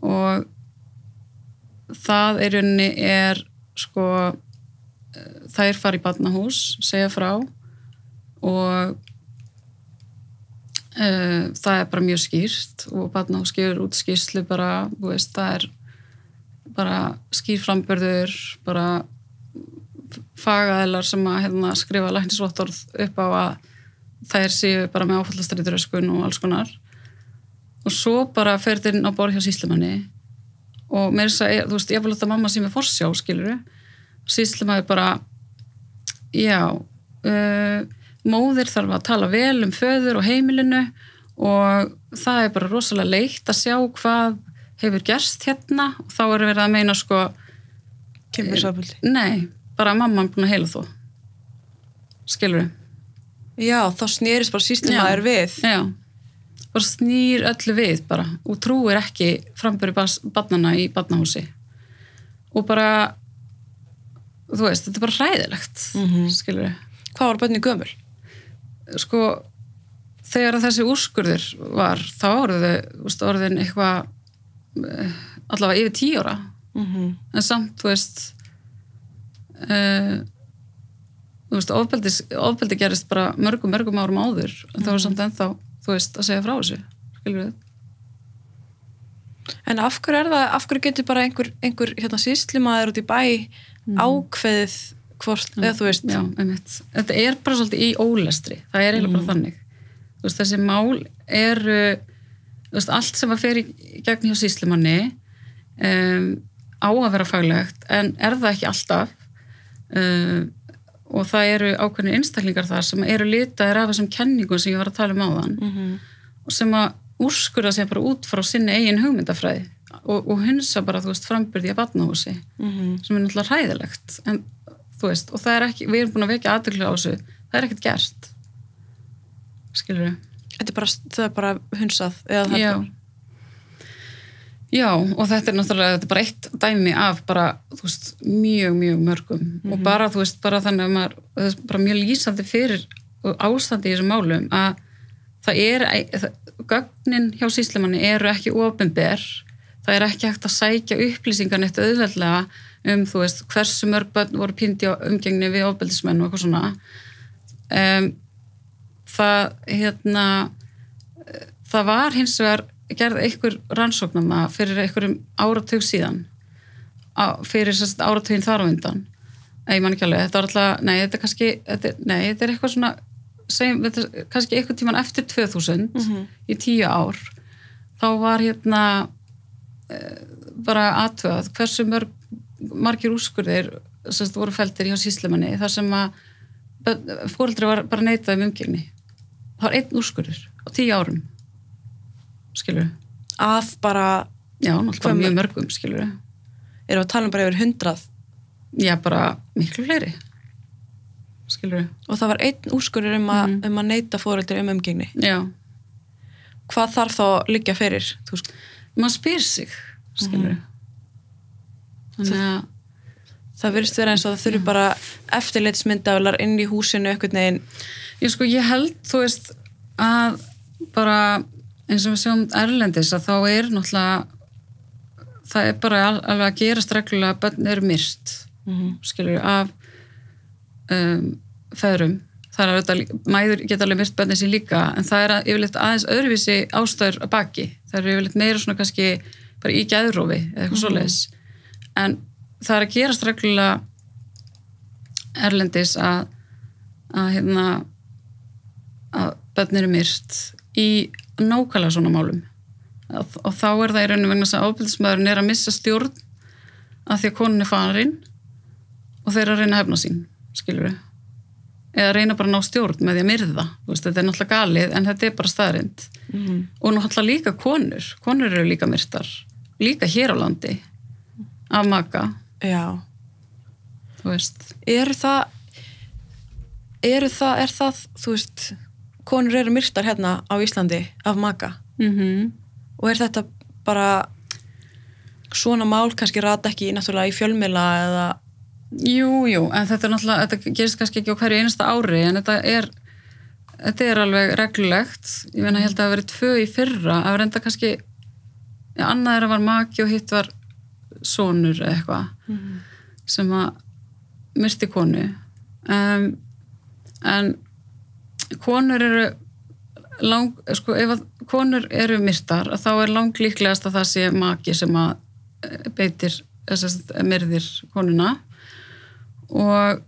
og það er rauninni er sko þær fara í barnahús, segja frá og uh, það er bara mjög skýrt og barnahús gefur út skýrslu bara, veist, það er bara skýr frambörður bara fagaðilar sem að hérna, skrifa læknisvottorð upp á að þær séu bara með áfallastræturöskun og alls konar og svo bara fer þetta inn á borð hjá síslimanni og mér er þess að, þú veist, ég vil láta mamma sem er forsjá, skilur síslimaði bara já uh, móðir þarf að tala vel um föður og heimilinu og það er bara rosalega leitt að sjá hvað hefur gerst hérna. Og þá er verið að meina sko Kynferðisofbeldi. nei, bara að mamma er búin að heila þú skilur Já, þá snýrist bara síslimaður við. já, bara snýr öllu við bara og trúir ekki framböru barnana í barnahúsi og bara þú veist, þetta er bara hræðilegt Mhm. skilur Hvað var bönni gömul? sko þegar þessi úrskurður var þá veist, orðin eitthvað eh, allavega yfir tíu ára Mm -hmm. en samt, þú veist uh, þú veist, ofbeldi, ofbeldi gerist bara mörgum, mörgum árum áður en það var samt ennþá, þú veist, að segja frá þessu skilur við En af hverju er það, af hverju getur bara einhver, einhver hérna síslimaður út í bæ ákveðið hvort, eða þú veist, Já, einmitt. Þetta er bara svolítið í ólestri. Það er eiginlega bara þannig. Þú veist, þessi mál eru, þú veist, allt sem að fer í gegn hjá síslimanni um, á að vera faglegt, en er það ekki alltaf. Um, og það eru ákveðni einstaklingar þar sem eru litaðir af þessum kenningum sem ég var að tala um áðan mm og sem að úrskurða sig bara út frá sinni eigin hugmyndafræði og, og hunsa bara, þú veist, frambyrði að batnahúsi -hmm. sem er náttúrulega hræðilegt. En veist, og það er ekki, við erum búin að vekja aðtöklu á þessu, það er ekkert gert. Skilur við þetta er bara, það er bara hunsað, eða það já já, og þetta er náttúrulega þetta er bara eitt dæmi af bara, þú veist, mjög, mjög mörgum. Og bara, þú veist, bara þannig að maður er bara mjög lýsandi fyrir ástandi í þessum málum að það er, gögnin hjá síslimanni eru ekki ofinber það er ekki hægt að sækja upplýsingar neitt auðveldlega um, þú veist, hversu mörg börn voru pindi á umgengni við ofbeldismenn og eitthvað svona. Um, það, hérna það var hins vegar gerð einhver rannsóknum fyrir einhverjum áratug síðan á, fyrir sérst áratugin þar á undan Nei, ég man ekki alveg, þetta var alltaf, nei, þetta er kannski, þetta, er- nei, þetta er eitthvað svona, segjum, þetta er kannski eitthvað tíman eftir 2000 Mhm. í tíu ár, þá var hérna eh, bara aðtöðað hversu mörg, margir úrskurðir sem voru feldir hjá síslemanni þar sem að fóreldri var bara neitað um umgengni. Það var einn úrskurður á tíu árum, skilur af bara, Já, náttúrulega mjög mörgum, skilur við að tala um bara yfir hundrað? Já, bara miklu fleiri, skilur og það var einn úrskurður um, að Mhm. um að neyta fóröldur um umgengni. Já, hvað þarf þá liggja fyrir maður spyr sig, skilur við. Þannig að, það virðist vera eins og það þurfi bara eftirleitsmyndavilar inn í húsinu einhvern veginn. Ég sko, ég held, þú veist, að bara eins og við sjáum erlendis að þá er náttúrulega það er bara al- alveg að gerast reglulega að börn eru myrt skilur við, af um, feðrum. Það er auðvitað, mæður geta alveg myrt börnin sín líka, en það er að, yfirleitt aðeins öðruvísi ástæður að baki. Það er yfirleitt meira svona kannski bara í gæðrófi eða eitthvað svoleiðis. En það er að gerast reglulega erlendis að að hérna að börn eru myrt í nákvæmlega svona málum. Og, og þá er það í rauninu vegna að ábyrðismæðurinn er að missa stjórn að því að konun er farin og þeir eru að reyna að hefna sín skilur við eða reyna bara að ná stjórn með því að myrða veist, þetta er náttúrulega galið en þetta er bara staðrind Mhm. og náttúrulega líka konur konur eru líka myrtar líka hér á landi af maka, Já. þú veist. Eru það, eru það, er það, þú veist, konur eru myrtar hérna á Íslandi af maka. Mm -hmm. og er þetta bara svona mál kannski rata ekki náttúrulega í fjölmila eða? Jú, jú, en þetta er náttúrulega þetta gerist kannski ekki á hverju einasta ári en þetta er þetta er alveg reglulegt. Ég meina, held að það hafi verið tvö í fyrra að reynda kannski ja, annað er að var maki og hitt var sonur eða eitthvað sem að myrti konu. Um, en konur eru lang, sko, ef að konur eru myrtar þá er lang líklegast að það sé maki sem að eh, beitir þess að myrðir konuna. Og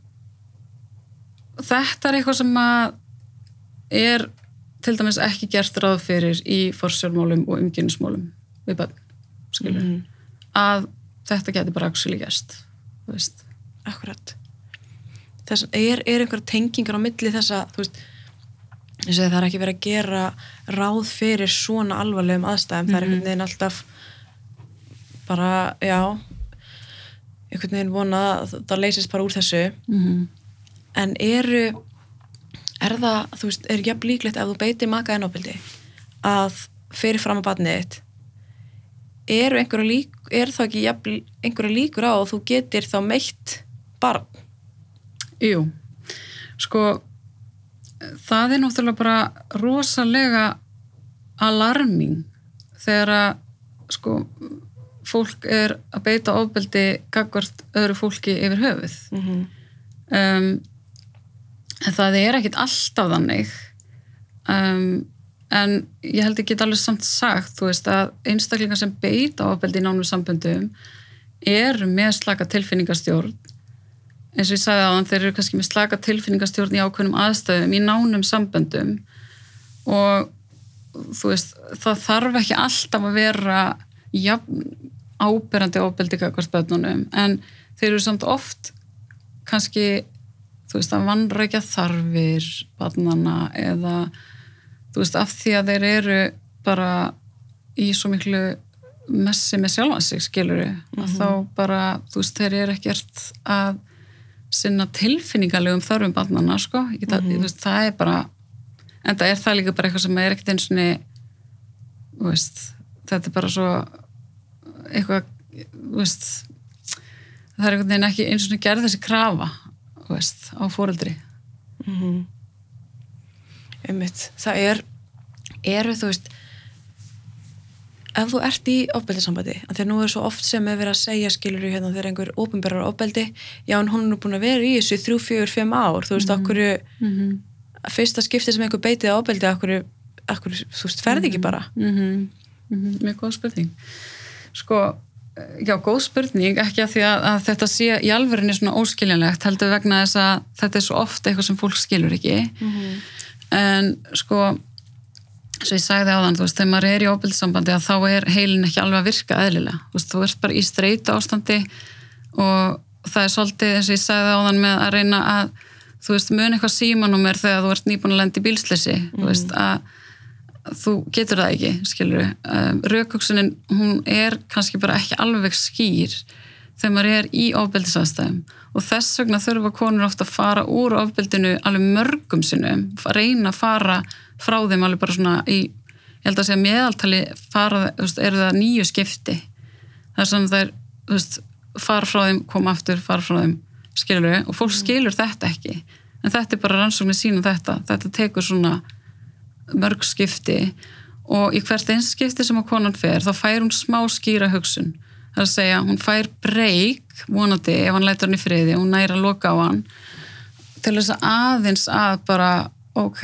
þetta er eitthvað sem að er til dæmis ekki gert ráð fyrir í forsjálfmálum og umgynnismálum við bönn, skilur Mhm. að þetta geti bara þú veist. Akkurat. Þess er, er einhver tengingar á milli þessa, þú veist segi, það er ekki verið að gera ráð fyrir svona alvarlegum aðstæðum. Það er einhvern veginn alltaf bara, já einhvern veginn vona að það leysist bara úr þessu. Mm -hmm. en eru er það, þú veist, er jafn líklegt ef þú beitir maka en ofbeldi að fyrir fram að batnið þitt eru einhverja lík er það ekki jafn, einhverja líkur á að þú getur þá meitt barn? Jú, sko það er náttúrulega bara rosalega alarming þegar að sko fólk er að beita ofbeldi gagvart öðru fólki yfir höfuð mm -hmm. um, en það er ekkit alltaf þannig um, en ég held ekki alveg samt sagt þú veist að einstaklingar sem beita ofbeldi í nánum samböndum eru með slaka tilfinningastjórn eins og ég sagði á þann þeir eru kannski með slaka tilfinningastjórn í ákveðnum aðstöðum í nánum samböndum. Og þú veist það þarf ekki alltaf að vera jafn áberandi ofbeldi kakvart bönnunum en þeir eru samt oft kannski þú veist að vannrækja þarfir barnana eða þú veist af því að þeir eru bara í svo miklu messi með sjálfa sig skiluru að þá bara þú veist þeir eru ekkert að sinna tilfinningalegum þörfum barnana sko mm -hmm. veist, það er bara en það er það líka bara eitthvað sem er ekkert eins og þetta er bara svo eitthvað veist, það er einhvern veginn ekki eins og gerð þessi krafa veist, á fóreldri mm -hmm. einmitt það er, eru þú veist ef þú ert í ofbeldisambandi, en þegar nú er svo oft sem er verið að segja skilur hérna þegar einhver ofinberðar ofbeldi, já en hún er búin að vera í þessu í þrjú, fjögur, fimm ár, þú veist mm -hmm. okkur, mm -hmm. fyrsta skipti sem einhver beitið ofbeldi, okkur, okkur þú veist, ferði ekki bara mm -hmm. mjög góð spurning sko, já, góð spurning ekki að því að, að þetta sé í alverðinni svona óskiljanlegt, heldur vegna þess að þetta er svo oft eitthvað sem fólk skilur ekki en sko svo ég sagði á þann, þú veist, þegar maður er í óbildssambandi að þá er heilin ekki alveg að virka eðlilega, þú veist, þú ert bara í streyta ástandi og það er svolítið eins og ég sagði á þann með að reyna að, þú veist, mun eitthvað símanúmer þegar þú ert nýbúin að lendi bílsleysi mm. þú veist, að þú getur það ekki, skilur um, raukvöksunin, hún er kannski bara ekki alveg skýr þegar maður er í ofbeldisastæðum og þess vegna þurfa konur ofta að fara úr ofbeldinu alveg mörgum sinnum, reyna að fara frá þeim alveg bara svona í, ég held að segja meðaltali fara, eru það nýju skipti. Er svona þær fara frá þeim, koma aftur, fara frá þeim skilur og fólk skilur þetta ekki. En þetta er bara rannsóknir sína þetta. Þetta tekur svona mörg skipti. Og í hvert eins skipti sem að konan fer, þá fær hún smá skýra hugsun. Það er að segja, hún fær breyk vonandi ef hann lætur hann í friði hún næra að loka á hann til þess að aðeins að bara ok,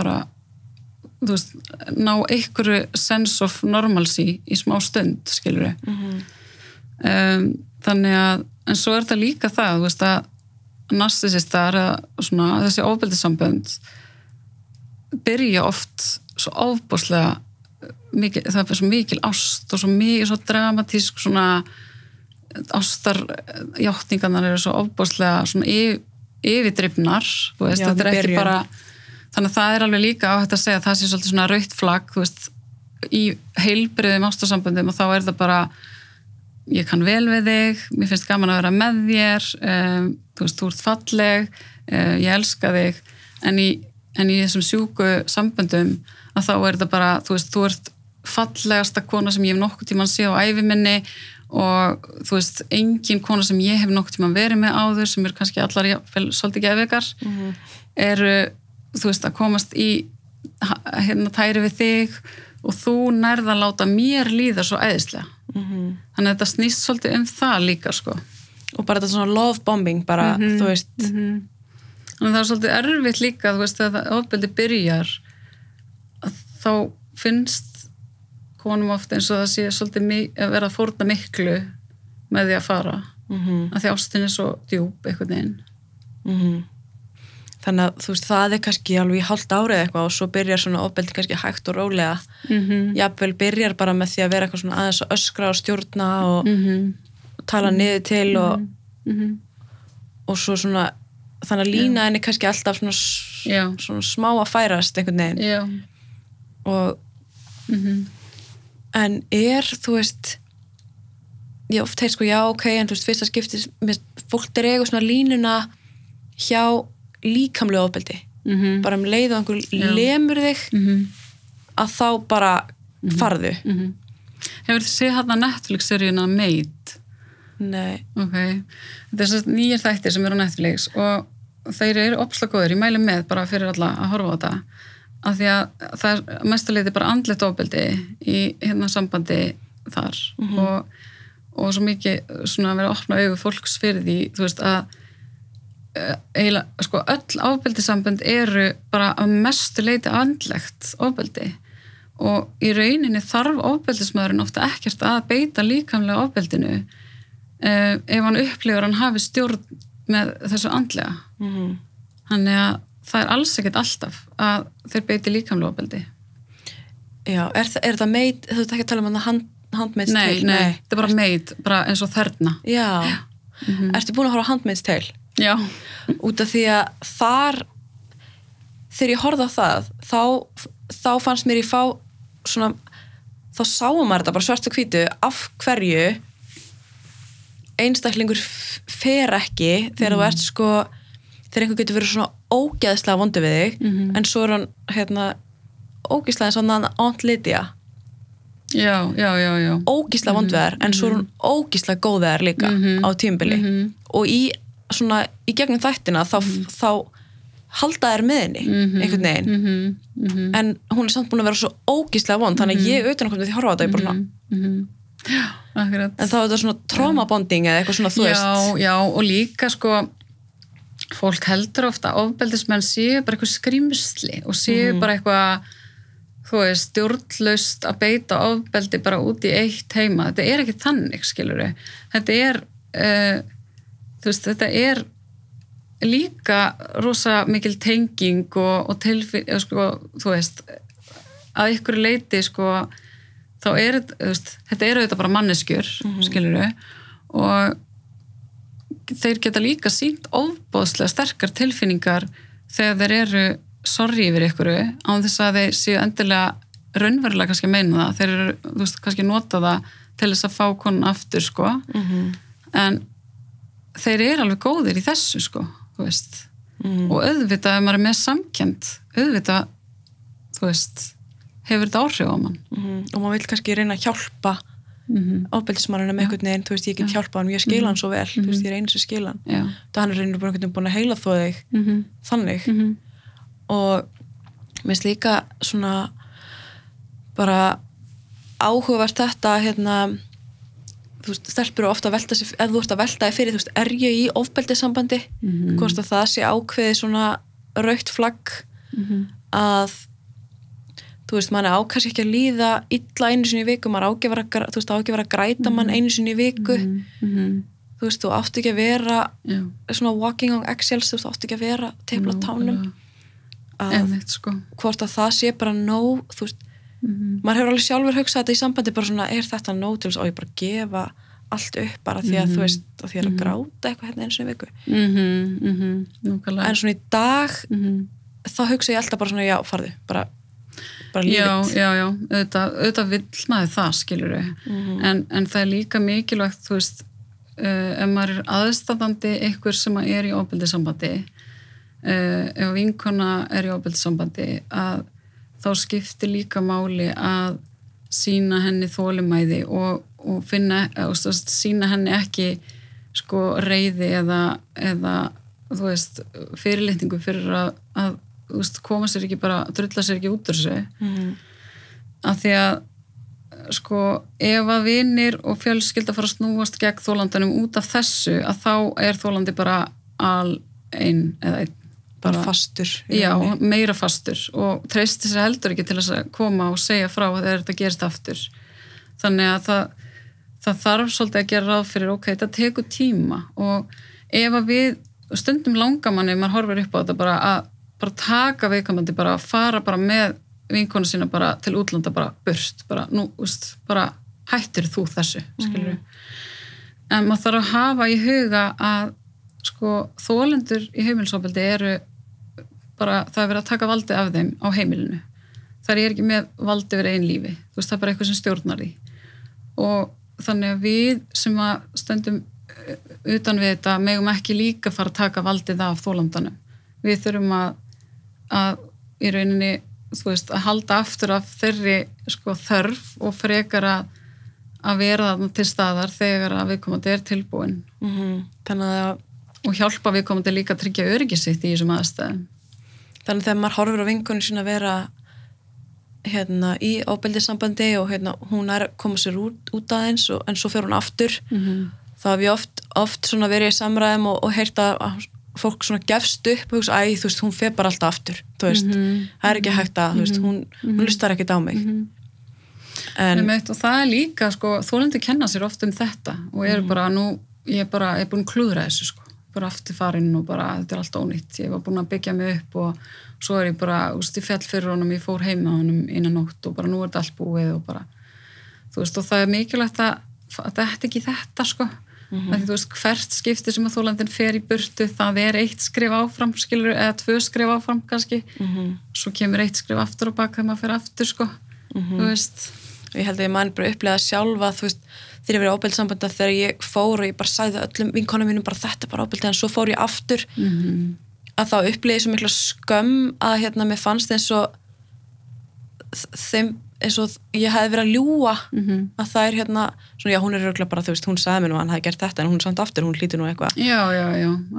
bara veist, ná einhverju sense of normalcy í smá stund, skilur við mm -hmm. um, þannig að en svo er þetta líka það, þú veist að narsisistar, þessi ofbeldisambönd byrja oft svo ofbúslega mikil, það er svo mikil ást og svo mikil, svo dramatísk svona ástarjáttningarnar eru svo ofbúslega svona yf, yfirdrifnar þú veist, Já, þetta er ekki bara þannig að það er alveg líka áhægt að segja að það sé svolítið svona rautt flagg veist, í heilbriðum ástasamböndum og þá er það bara ég kann vel við þig, mér finnst gaman að vera með þér um, þú veist, þú ert falleg uh, ég elska þig. En í, en í þessum sjúku samböndum að þá er það bara þú veist, þú ert fallegasta kona sem ég hef nokkuð tíman sé á ævi minni og þú veist, engin kona sem ég hef nokkuð tíman verið með áður sem er kannski allar svolítið geðveikar eru, þú veist, að komast í hérna tæri við þig og þú nærð að láta mér líða svo æðislega. Mhm. þannig að þetta snýst svolítið um það líka sko. Og bara þetta svona love bombing bara, þú veist. þannig að það er svolítið erfitt líka þú veist, þegar það ofbeldi byrjar þá finnst konum oft eins og það sé svolítið að vera að fórna miklu með því að fara. Mm að því ástin er svo djúb einhvern veginn. Mhm. Þannig að þú veist það er kannski alveg í hálft árið eitthvað og svo byrjar svona ofbeldi kannski hægt og rólega. Mm -hmm. jafnvel byrjar bara með því að vera eitthvað svona aðeins að öskra og stjórna og Mm tala niður til og, -hmm. og svo svona þannig að lína henni kannski alltaf svona, svona smá að færast einhvern veginn. Já. Og mm en er þú veist ég oft heit sko já ok en þú veist fyrsta skipti mér- fólk er eigu svona línuna hjá líkamlega ofbeldi -hmm. bara um leið og einhver Já. lemur þig mm -hmm. að þá bara farðu Mhm. Hefur þið séð hann að Netflix-seríuna Made? nei, Ok. Þetta er svo nýjir þættir sem eru á Netflix og þeir eru opslega góður. Ég mæli með bara fyrir alla að horfa á þetta. Af því að það er mestuleiti bara andlet ofbeldi í hérna sambandi þar og, og svo mikið svona að vera að opna augu fólks fyrir því, þú veist að eiginlega, sko, öll ofbeldisambönd eru bara að mestu leiti andlegt ofbeldi. Og í rauninni þarf ofbeldismæðurinn ofta ekkert að beita líkamlega ofbeldinu uh, ef hann upplifur hann hafi stjórn með þessu andlega. Mm þannig að það er alls ekkert alltaf að þeir beiti líkamlega ofbeldi. Já, er, er það meit þú ert ekki að tala um hann hand, handmaid's nei, tale nei, þetta er bara meit, bara eins og þerna. Já, ertu búin að horfa tale já, út af því að þar þegar ég horfði á það þá, þá fannst mér ég fá svona þá sáum maður þetta bara svart og hvítu af hverju einstaklingur fer ekki þegar þú ert sko þegar einhver getur verið svona ógeðslega vondu við þig Mhm. en svo er hann hérna ógeðslega svona Aunt Lydia já, já, já, já. ógeðslega vondu við þær en svo er hún ógeðslega góð við þær líka Mhm. á tímbili Mhm. og í svona í gegnum þættina þá, þá halda þær með henni Mhm. einhvern veginn. Mhm, mhm, en hún er samt búin að vera svo ógeðslega vond þannig að ég utan að koma til að horfa á þetta ég bara svona, mhm. Já, akkurat. En þá er þetta svona trauma bonding eða eitthvað svona þú já, veist. já, og líka sko fólk heldur ofta ofbeldismenn séu bara eitthvað skrimsli og séu bara eitthvað þú veist, stjórnlaust að beita ofbeldi bara út í eitt heima. Þetta er ekki þannig, skilur þetta er uh, þú veist, þetta er líka rosa mikil tenging og, og tilfinn, sko, þú veist að ykkur leiti sko þá er þetta, veist, þetta er auðvitað bara manneskjur, mm -hmm. og þeir geta líka sínt ofbóðslega sterkar tilfinningar þegar þeir eru sorgi yfir ykkur án þess að þeir séu endilega raunverulega kannski að meina það þeir eru, veist, kannski nota það til þess að fá konun aftur, sko Mhm. en þeir eru alveg góðir í þessu, sko þú veist, Mhm. og auðvitað ef maður er með samkjönd, auðvitað þú veist, hefur þetta áhrif á mann Mhm. og maður vil kannski reyna að hjálpa mm -hmm. ábeldismannina með einhvern veginn, þú veist, ég get hjálpa hann ég skila hann svo vel, þú veist, ég reyni sem skila hann já það hann er reynir bara einhvern veginn búin að heila þó þig mm -hmm. þannig Mm -hmm. og mér finnst líka svona bara áhugavert þetta hérna þú veist, stelpur eru ofta að velta sig ef þú ert að velta þig fyrir, þú veist, er ég í ofbeldissambandi? Mhm. hvort að það sé ákveði svona raukt flagg að þú veist, mann er ákast ekki að líða illa einu sinni í viku, maður á ekki að þú veist, á ekki að vera að græta mann einu sinni í viku. Mm -hmm. þú veist, þú átt ekki að vera já. svona walking on eggshells, þú veist, átt ekki að vera tefla tánum. að sko. hvort að það sé bara nóg þú veist, mm maður hefur alveg sjálfur hugsað þetta í sambandi bara svona, er þetta nóg til þess að ég bara gefa allt upp bara því að Mhm. þú veist, að því að Mhm. gráta eitthvað hérna eins og viku -hmm, mm -hmm, núkvæmlega en svona í dag, mm þá hugsa ég alltaf bara svona, já, farðu, bara bara já, lífið já, já, auðvitað, auðvitað vill maður það skilur við Mhm. en, en það er líka mikilvægt þú veist, uh, ef maður er aðstandandi einhver sem er í ofbeldissambandi uh, ef vinkona er í ofbeldissambandi að þá skiptir líka máli að sína henni þólumæði og, og finna og sína henni ekki sko reyði eða, eða þú veist, fyrirlitningu fyrir að, að veist, koma sér ekki bara, drulla sér ekki út úr sig Mhm. að því að sko, ef að vinir og fjölskylda fara að snúast gegn þólandanum út af þessu, að þá er þólandi bara al einn eða einn bara fastur já, meira fastur. Og treysti sér heldur ekki til að koma og segja frá þegar þetta gerist aftur. Þannig að það, það þarf svolítið að gera ráð fyrir ok, þetta tekur tíma. Og ef að við stundum langamanni, maður horfir upp á þetta bara að bara taka viðkomandi bara að fara bara með vinkonu sína bara til útlanda bara burt, bara nú, úst, bara hættir þú þessu, skilur en maður þarf að hafa í huga að sko þólendur í heimilsofbeldi eru bara, það er verið að taka valdi af þeim á heimilinu. Það er ekki með valdi verið einn lífi. Þú veist, það er bara eitthvað sem stjórnar því. Og þannig að við sem að stöndum uh, utan við þetta megum ekki líka fara að taka valdið af þólandanum við þurfum að, að í rauninni þú veist, að halda aftur af þeirri sko þörf og frekar að að vera þarna til staðar þegar að viðkomandi er tilbúin Mhm. þannig að og hjálpa viðkomandi líka að tryggja öryggi sitt í þessum aðstæðum. Þannig að þegar maður horfir á vingunni sína að vera hérna í ábeldissambandi og hérna hún er að koma sér út, út aðeins og, en svo fer hún aftur. Mm -hmm. þá hef ég oft, oft verið í samræðum og, og heyrt að að fólk gefst upp og hugsa, æ, þú veist, hún fer bara alltaf aftur veist, Mhm. það er ekki hægt að veist, hún, hún lustar ekkert á mig. En, En, og það er líka, sko, þólendi kenna sér oft um þetta og eru bara, nú, ég er bara, ég er búin að klúðra þessu, sko, bara aftur farin og bara, þetta er allt ónýtt, ég var búin að byggja mig upp og svo er ég bara, þú veist, ég fell fyrir honum, ég fór heima honum innan nótt og bara nú er þetta allt búið og bara, þú veist, og það er mikilvægt að, að þetta er ekki þetta, sko, mm -hmm. þú veist, hvert skipti sem að þólandin fer í burtu, það er eitt skrif áfram, skilur, eða tvö skrif áfram kannski, Mhm. svo kemur eitt skrif aftur og baka þegar maður fer aftur, sko, þú veist, ég held að ég man bara upplega sjálfa þú veist, þegar ég verið ábeldsambanda þegar ég fór og ég bara sæði öllum vinkonum mínum bara þetta er bara ábeldi en svo fór ég aftur mm að þá upplegið svo mikla skömm að hérna mér fannst eins og þeim eins og ég hefði verið að ljúa -hmm. að það er hérna, svona já hún er röglega bara þú veist, hún sagði mér nú að hann hefði gert þetta en hún samt aftur, hún hlýtur nú eitthvað.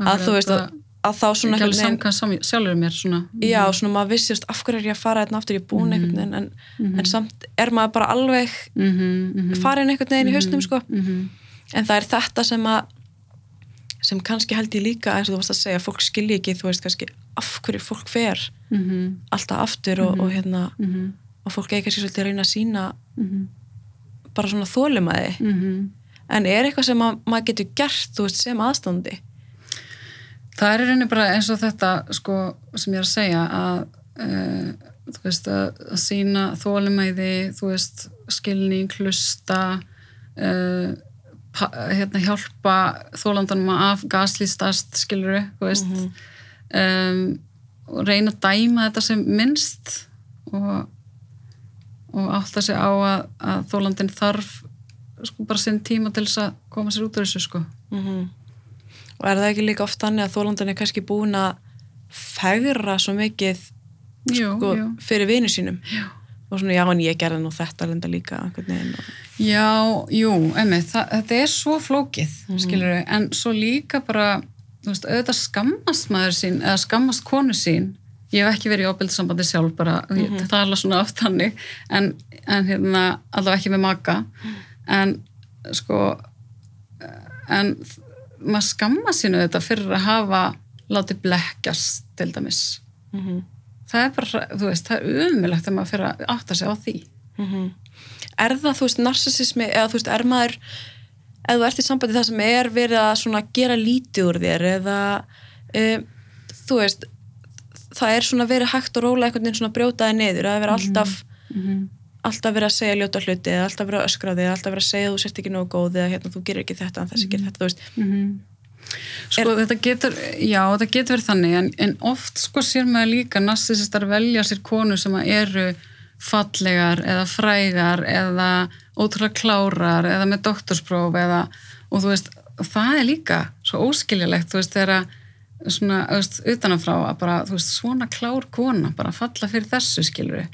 Að þú veist að, að þá svona Ekki alveg samkvæm sam- sjálfur mér svona. já, svona maður vissi, þú veist, af hverju er ég að fara hérna aftur, ég er búin einhvern veginn en, Mhm. en samt er maður bara alveg Mm -hmm, mm -hmm. farin einhvern veginn í hausnum sko Mm -hmm. en það er þetta sem að sem kannski held ég líka eins og þú varst að segja, fólk skilji ekki, þú veist kannski af hverju fólk fer Mm -hmm. alltaf aftur og, og hérna Mm -hmm. og fólk eigi kannski svolítið að reyna að sína Mm -hmm. bara svona þólumæði Mhm. en er eitthvað sem að, maður getur gert veist, sem aðstandi Það er í rauninni bara eins og þetta sko, sem ég er að segja að uh, þú veist að, að sína þólumæði, þú veist skilning, hlusta uh, hérna hjálpa þólandanum að af gaslýstast skiluru, þú veist. Um, og reyna að dæma þetta sem minnst og, og átta sig á að, að þólandin þarf sko bara sinn tíma til þess að koma sér út úr þessu sko. Mm og er það ekki líka oft þannig að þólandan er kannski búin að fegra svo mikið jú, sko, jú. fyrir vinu sínum Já. og svona já en ég gerði nú þetta lenda líka og... Já, jú, emmi, þetta er svo flókið, mm Mhm. en svo líka bara, þú veist, auðvitað skammast maður sín, eða skammast konu sín, ég hef ekki verið í ábyrðsambandi sjálf bara, mm. -hmm. það er alveg svona oft hannig, en, en hérna, allavega ekki með maka, en sko, en maður skammast sín auðvitað fyrir að hafa látið blekkjast til dæmis. mm Það er bara, þú veist, það er umilegt að maður fyrir að átta sig á því. er það þú veist narsisismi eða þú veist er maður eða þú ert í sambandi það sem er verið að svona gera lítið úr þér eða um, þú veist það er svona verið hægt og róla einhvern veginn svona brjótaði að það vera alltaf Mhm. Alltaf verið að segja ljóta hluti eða alltaf verið að öskra þig eða alltaf verið að segja að þú sért ekki nógu góð eða hérna þú gerir ekki þetta en þessi gerir þetta, þú veist. Mhm. Sko þetta getur, já þetta getur verið þannig en, en oft sko sér maður líka narsisistar velja sér konur sem eru fallegar eða frægar eða ótrúlega klárar eða með doktorspróf eða og þú veist, það er líka svo óskiljulegt, þú veist, þegar svona, veist, utanafrá að bara, þú veist, svona klár kona, bara falla fyrir þessu skilur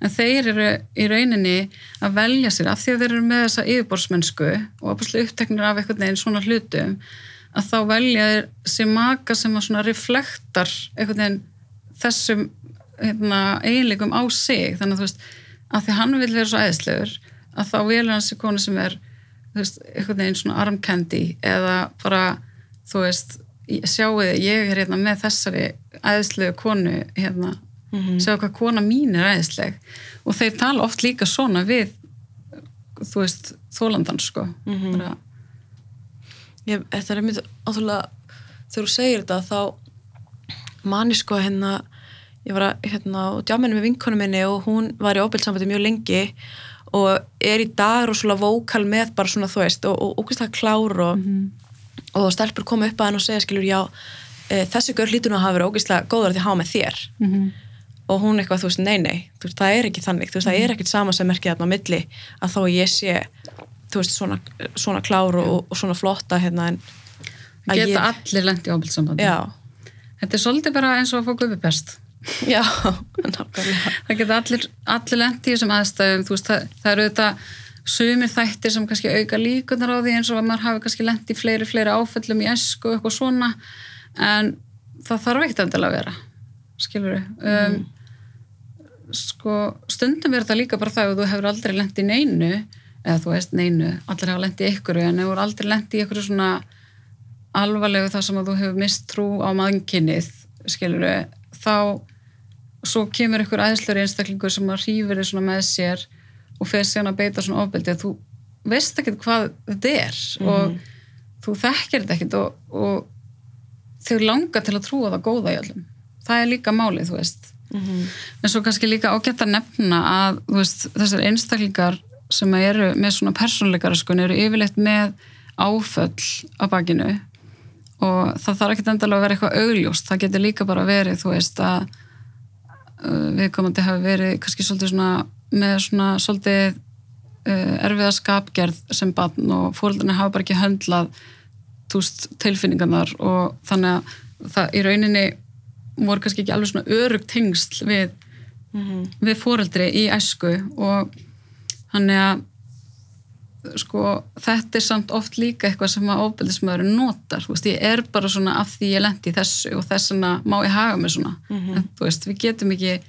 en þeir eru í rauninni að velja sér af því að þeir eru með þessa yfirborðsmennsku og opaslega uppteknir af einhvern veginn svona hlutum að þá velja þeir sér maka sem að svona reflektar einhvern veginn þessum hérna, eiginleikum á sig. Þannig að þú veist, að því hann vil vera svo æðislegur að þá velja hann sér konu sem er veist, einhvern veginn svona armkendi eða bara, þú veist sjáu þið, ég er hérna með þessari æðislegu konu hérna Mhm. sjá hvað kona mín er æðisleg og þeir tala oft líka svona við þú veist, þólandan sko Mhm. bara, ég, þetta er einmitt ótrúlega þegar þú segir þetta þá mani sko hérna ég var að, hérna djáminu með vinkonu minni og hún var í óbyrgsambandi mjög lengi og er í dag rosalega vókal með bara svona þú veist og, ógæslega klár og, og stelpur koma upp að hann og segja skilur já e, þessi nú að hafa verið ógæslega góður að því að hafa með þér Mhm. Og hún eitthvað, þú veist, nei, nei, þú veist, það er ekki þannig, þú veist, það er ekkit sama sem merkið þarna á milli að þó ég sé, þú veist, svona, svona klár og, og svona flotta hérna en að geta ég, allir lent í ábyrgsambandi já, þetta er svolítið bara eins og að fá gufupest já, nákvæmlega, það geta allir, allir lent í þessum aðstæðum. Þú veist, það, það eru þetta sumir þættir sem kannski auka líkunar á því eins og að maður hafi kannski lent í fleiri, fleiri áföllum í esku og eitthvað svona. En það þarf ekkert endilega að vera skilur um, sko, stundum er þetta líka bara það að þú hefur aldrei lent í neinu eða þú veist neinu, allir hafa lent í ykkur en hefur aldrei lent í ykkur svona alvarlegu þar sem að þú hefur mist trú á mannkinnið skilur þá svo kemur ykkur aðeinslur einstaklingur sem að hrífur þið svona með sér og fer síðan að beita svona ofbeldi að þú veist ekkert hvað þetta er og þú þekkir þetta ekkert og, og þau langar til að trúa það góða í öllum. Það er líka málið, þú veist en svo kannski líka ágætt að nefna að veist, þessar einstaklingar sem eru með svona persónleikara sko, eru yfirleitt með áföll á bakinu og það þarf ekki endalega að vera eitthvað augljóst. Það getur líka bara verið, þú veist að uh, viðkomandi hafi verið kannski svolítið svona með svona svolítið uh, erfiða skapgerð sem barn og fólkarnir hafa bara ekki höndlað veist, tilfinningarnar og þannig að það í rauninni voru kannski ekki alveg svona örugt tengsl við, við fóreldri í æsku og þannig að sko, þetta er samt oft líka eitthvað sem að ofbeldismöðurinn notar, veist, ég er bara svona af því ég lendi í þessu og þess vegna má ég haga mig svona, en þú veist, við getum ekki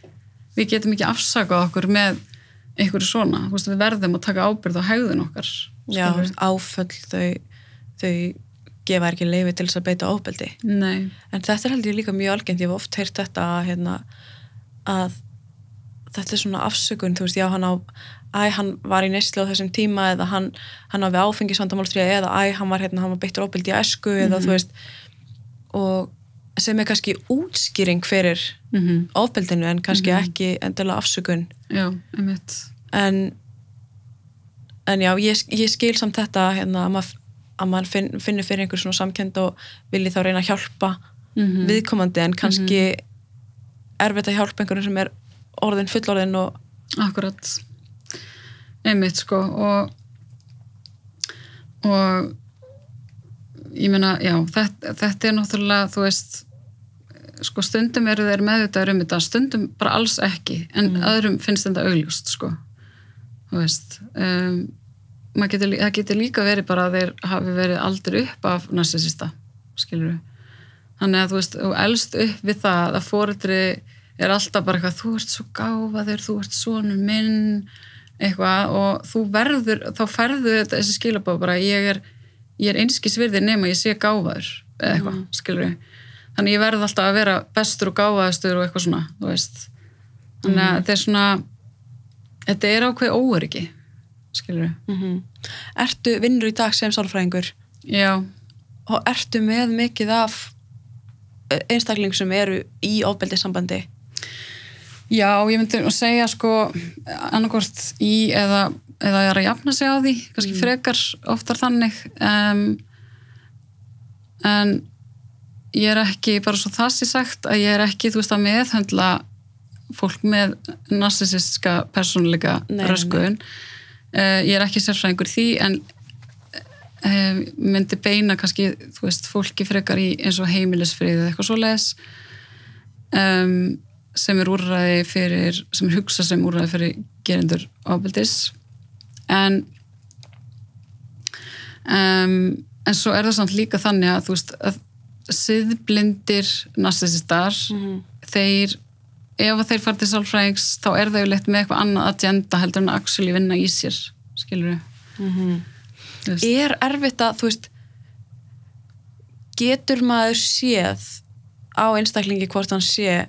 við getum ekki afsakað okkur með einhverju svona, veist, við verðum að taka ábyrð á hegðun okkar já, áföll þau, þau gefa ekki leifi til þess að beita ofbeldi. Nei, en þetta er held ég líka mjög algengt. Ég hef oft heyrt þetta hérna, að þetta er svona afsökun þú veist, já hann á æ, hann var í neyslu á þessum tíma eða hann, hann á við áfengisvandamálstríða eða æ, hann var, hérna, var beittur ofbeldi í æsku eða þú veist og sem er kannski útskýring fyrir mm ofbeldinu en kannski ekki endilega afsökun. Já, en en já, ég, ég skil samt þetta hérna, að maður að maður finn, finnur fyrir einhver svona samkend og vilji þá reyna að hjálpa Mhm. viðkomandi en kannski erfitt að hjálpa einhverjum sem er orðin fullorðin og Akkurat. Einmitt sko og og ég meina, já, þetta, þetta er náttúrulega, þú veist sko stundum eru þeir meðvitaður um þetta stundum bara alls ekki en öðrum finnst þetta augljóst sko þú veist um, getur, það getur líka verið bara að þeir hafi verið aldrei upp af narsisista, skilur við þannig að þú veist, þú elst upp við það að fóreldri er alltaf bara eitthvað, þú ert svo gáfaður þú ert sonur minn eitthvað og þú verður þá færðu þetta þessi skilabóð bara ég er, ég er einskis virði nema ég sé gáfaður eða eitthvað, mm. skilur við þannig ég verð alltaf að vera bestur og gáfaðastur og eitthvað svona, þú veist. Þannig að þetta er svona þetta er ákveð óöryggi skilur við ertu vinnur í dag sem sálfræðingur? Já, og ertu með mikið af einstakling sem eru í ofbeldið sambandi Já, ég myndi að segja sko annarkort í eða, eða er að jafna sig á því, kannski Mm. frekar oftar þannig um, en ég er ekki, bara svo það sé sagt að ég er ekki, þú veist, að meðhöndla fólk með narsisiska persónuleika Nei, nei, röskun uh, ég er ekki sérfræðingur því en uh, myndi beina kannski, þú veist, fólki frekar í eins og heimilisfrið eða eitthvað svo les um, sem er úrræði fyrir sem er hugsað sem úrræði fyrir gerendur ábyldis en um, en svo er það samt líka þannig að þú veist að siðblindir narsisistar Mhm. þeir ef þeir fara til sálfræðings þá er það yfirleitt með eitthvað annað agenda heldur en að actually vinna í sér skilur við er erfitt að, þú veist getur maður séð á einstaklingi hvort hann sé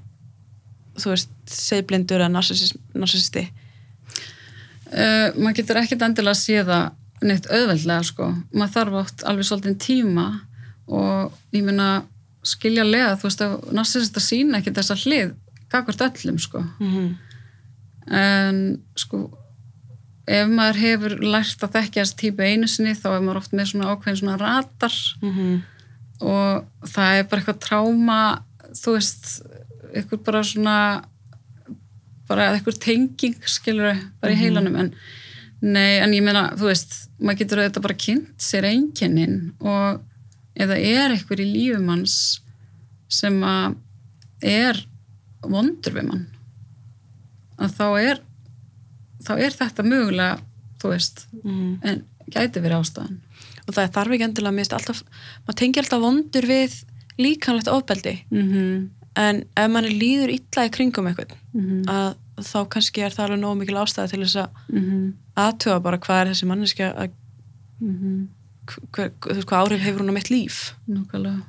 þú veist, segblindur eða narcissisti uh, maður getur ekkert endilega að sé það neitt auðveldlega sko. Maður þarf átt alveg svolítið tíma og ég meina skilja lega, þú veist, að narsisista sína ekki þessa hlið, gagvart öllum sko. Mm -hmm. en sko ef maður hefur lært að þekkja þessi típu einu sinni þá er maður oft með svona ákveðin svona ratar og það er bara eitthvað tráma þú veist, eitthvað bara svona bara eitthvað tenging skilur bara í heilanum. En nei, en ég meina, þú veist maður getur auðvitað bara kynnt sér einkennin og eða er eitthvað í lífum hans sem að er vondur við mann. Að þá er þá er þetta mögulega þú veist, en gæti verið ástæðan. Og það þarf ekki endilega mist alltaf, maður tengir alltaf vondur við líkanlegt ofbeldi. Mm -hmm. en ef manni líður illa í kringum eitthvað Mm að þá kannski er það alveg nóg mikil ástæði til þess að -hmm. aðtuga bara hvað er þessi manneskja að, hver, þú veist, hvað áhrif hefur hún á mitt líf? Núkvælega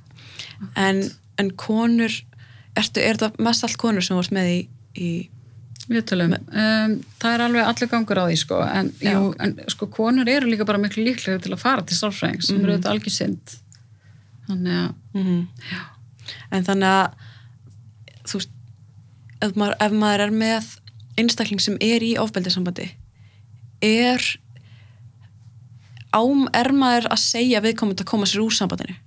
en, en konur ertu, er það mest allt konur sem varst með í, í Við tölum, um, það er alveg allir gangur á því sko, en, jú, en sko konur eru líka bara miklu líklega til að fara til sálfræðing sem eru auðvitað algjör synd. Þannig að mm en þannig að þú veist ef maður, ef maður er með einstakling sem er í ofbeldisambandi er ám, er maður að segja viðkomandi að koma sér úr sambandinu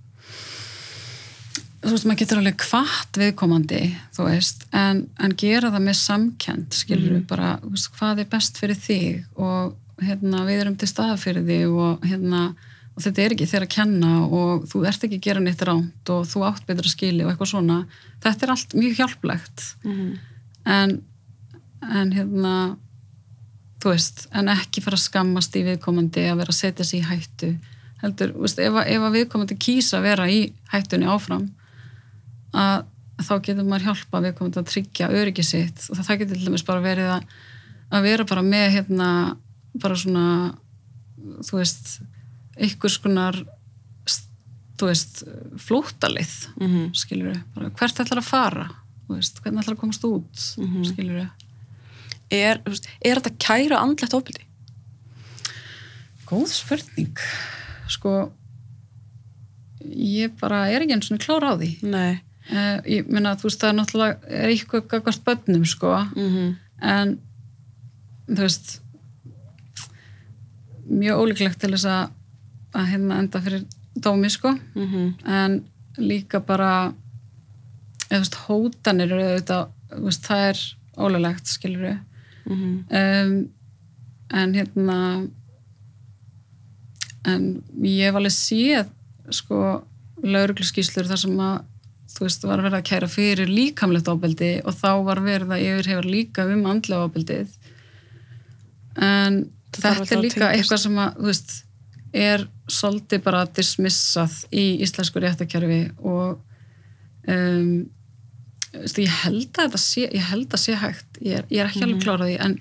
þú veist, maður getur alveg kvart viðkomandi, þú veist, en, en gera það með samkend, skilur við bara, þú veist, hvað er best fyrir þig og hérna, við erum til staða fyrir þig og hérna, og þetta er ekki þér að kenna og þú ert ekki að gera neitt ránt og þú átt betra skili og eitthvað svona, þetta er allt mjög hjálplegt, en, en hérna, þú veist, en ekki fara að skammast í viðkomandi að vera að setja sig í hættu, heldur, þú veist, ef, ef að viðkomandi kýsa að vera í hættunni áfram, að þá getur maður hjálpa við komum að tryggja öryggi sitt. Og það getur til dæmis bara verið að, að vera bara með hérna bara svona þú veist einhvers konar þú veist flóttalið mm -hmm. skilur við, bara hvert ætlar að fara? Veist, hvernig ætlar að komast út? Mm Mhm. skilur við er, veist, er þetta kæra andlegt ofbeldi? Góð spurning. Sko ég bara er ekki eins og klára á því. Nei uh, ég meina þú veist það er náttúrulega er eitthvað gagvart bönnum sko. Mm en þú veist mjög ólíklegt til þess að að hérna enda fyrir dómi sko. En líka bara eða þú veist hótanir eru auðvitað, veist, það er ólulegt skilur við um, en hérna en ég hef alveg séð sko laurugluskíslur þar sem að þú veist, var verið að kæra fyrir líkamlegt ábeldi og þá var verið að yfirhefar líka um andlega ábeldið en Það þetta alltaf er líka eitthvað sem að, þú veist er svolítið bara dismissað í íslensku réttakerfi og um, ég held að þetta sé, ég held að sé hægt. Ég er, ég er ekki alveg klárað því en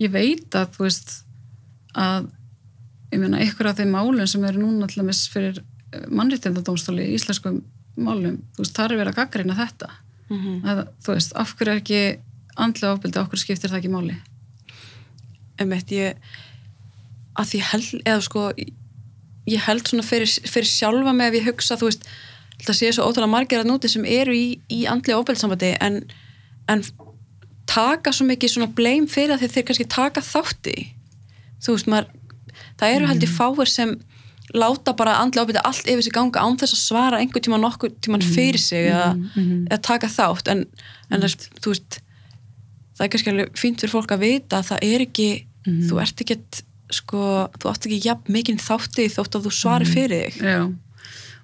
ég veit að þú veist að ég meina ykkur af þeim málum sem eru núna allaveg fyrir mannréttindadómstóli í íslenskum málum, þú veist, það er verið að gaggrina þetta. Að, þú veist, af hverju er ekki andlega ofbeldi, af hverju skiptir það ekki máli? Emmett, ég að því held, eða sko ég held svona fyrir, fyrir sjálfa mig ef ég hugsa, þú veist þetta sé svo ótrúlega margir að núti sem eru í, í andlega ofbeldssambandi en, en taka svo mikið svona bleim fyrir að þeir kannski taka þátti þú veist, maður það eru held ég fáir sem láta bara andlega ofbeldi allt yfir sig ganga án þess að svara einhvern tíma nokkur tíman fyrir sig eða, eða taka þátt. En, en þess, þú veist það er kannski alveg fínt fyrir fólk að vita að það er ekki, þú ert ekki sko, þú átt ekki jafn mikinn þátti þótt að þú svari fyrir þig. Já,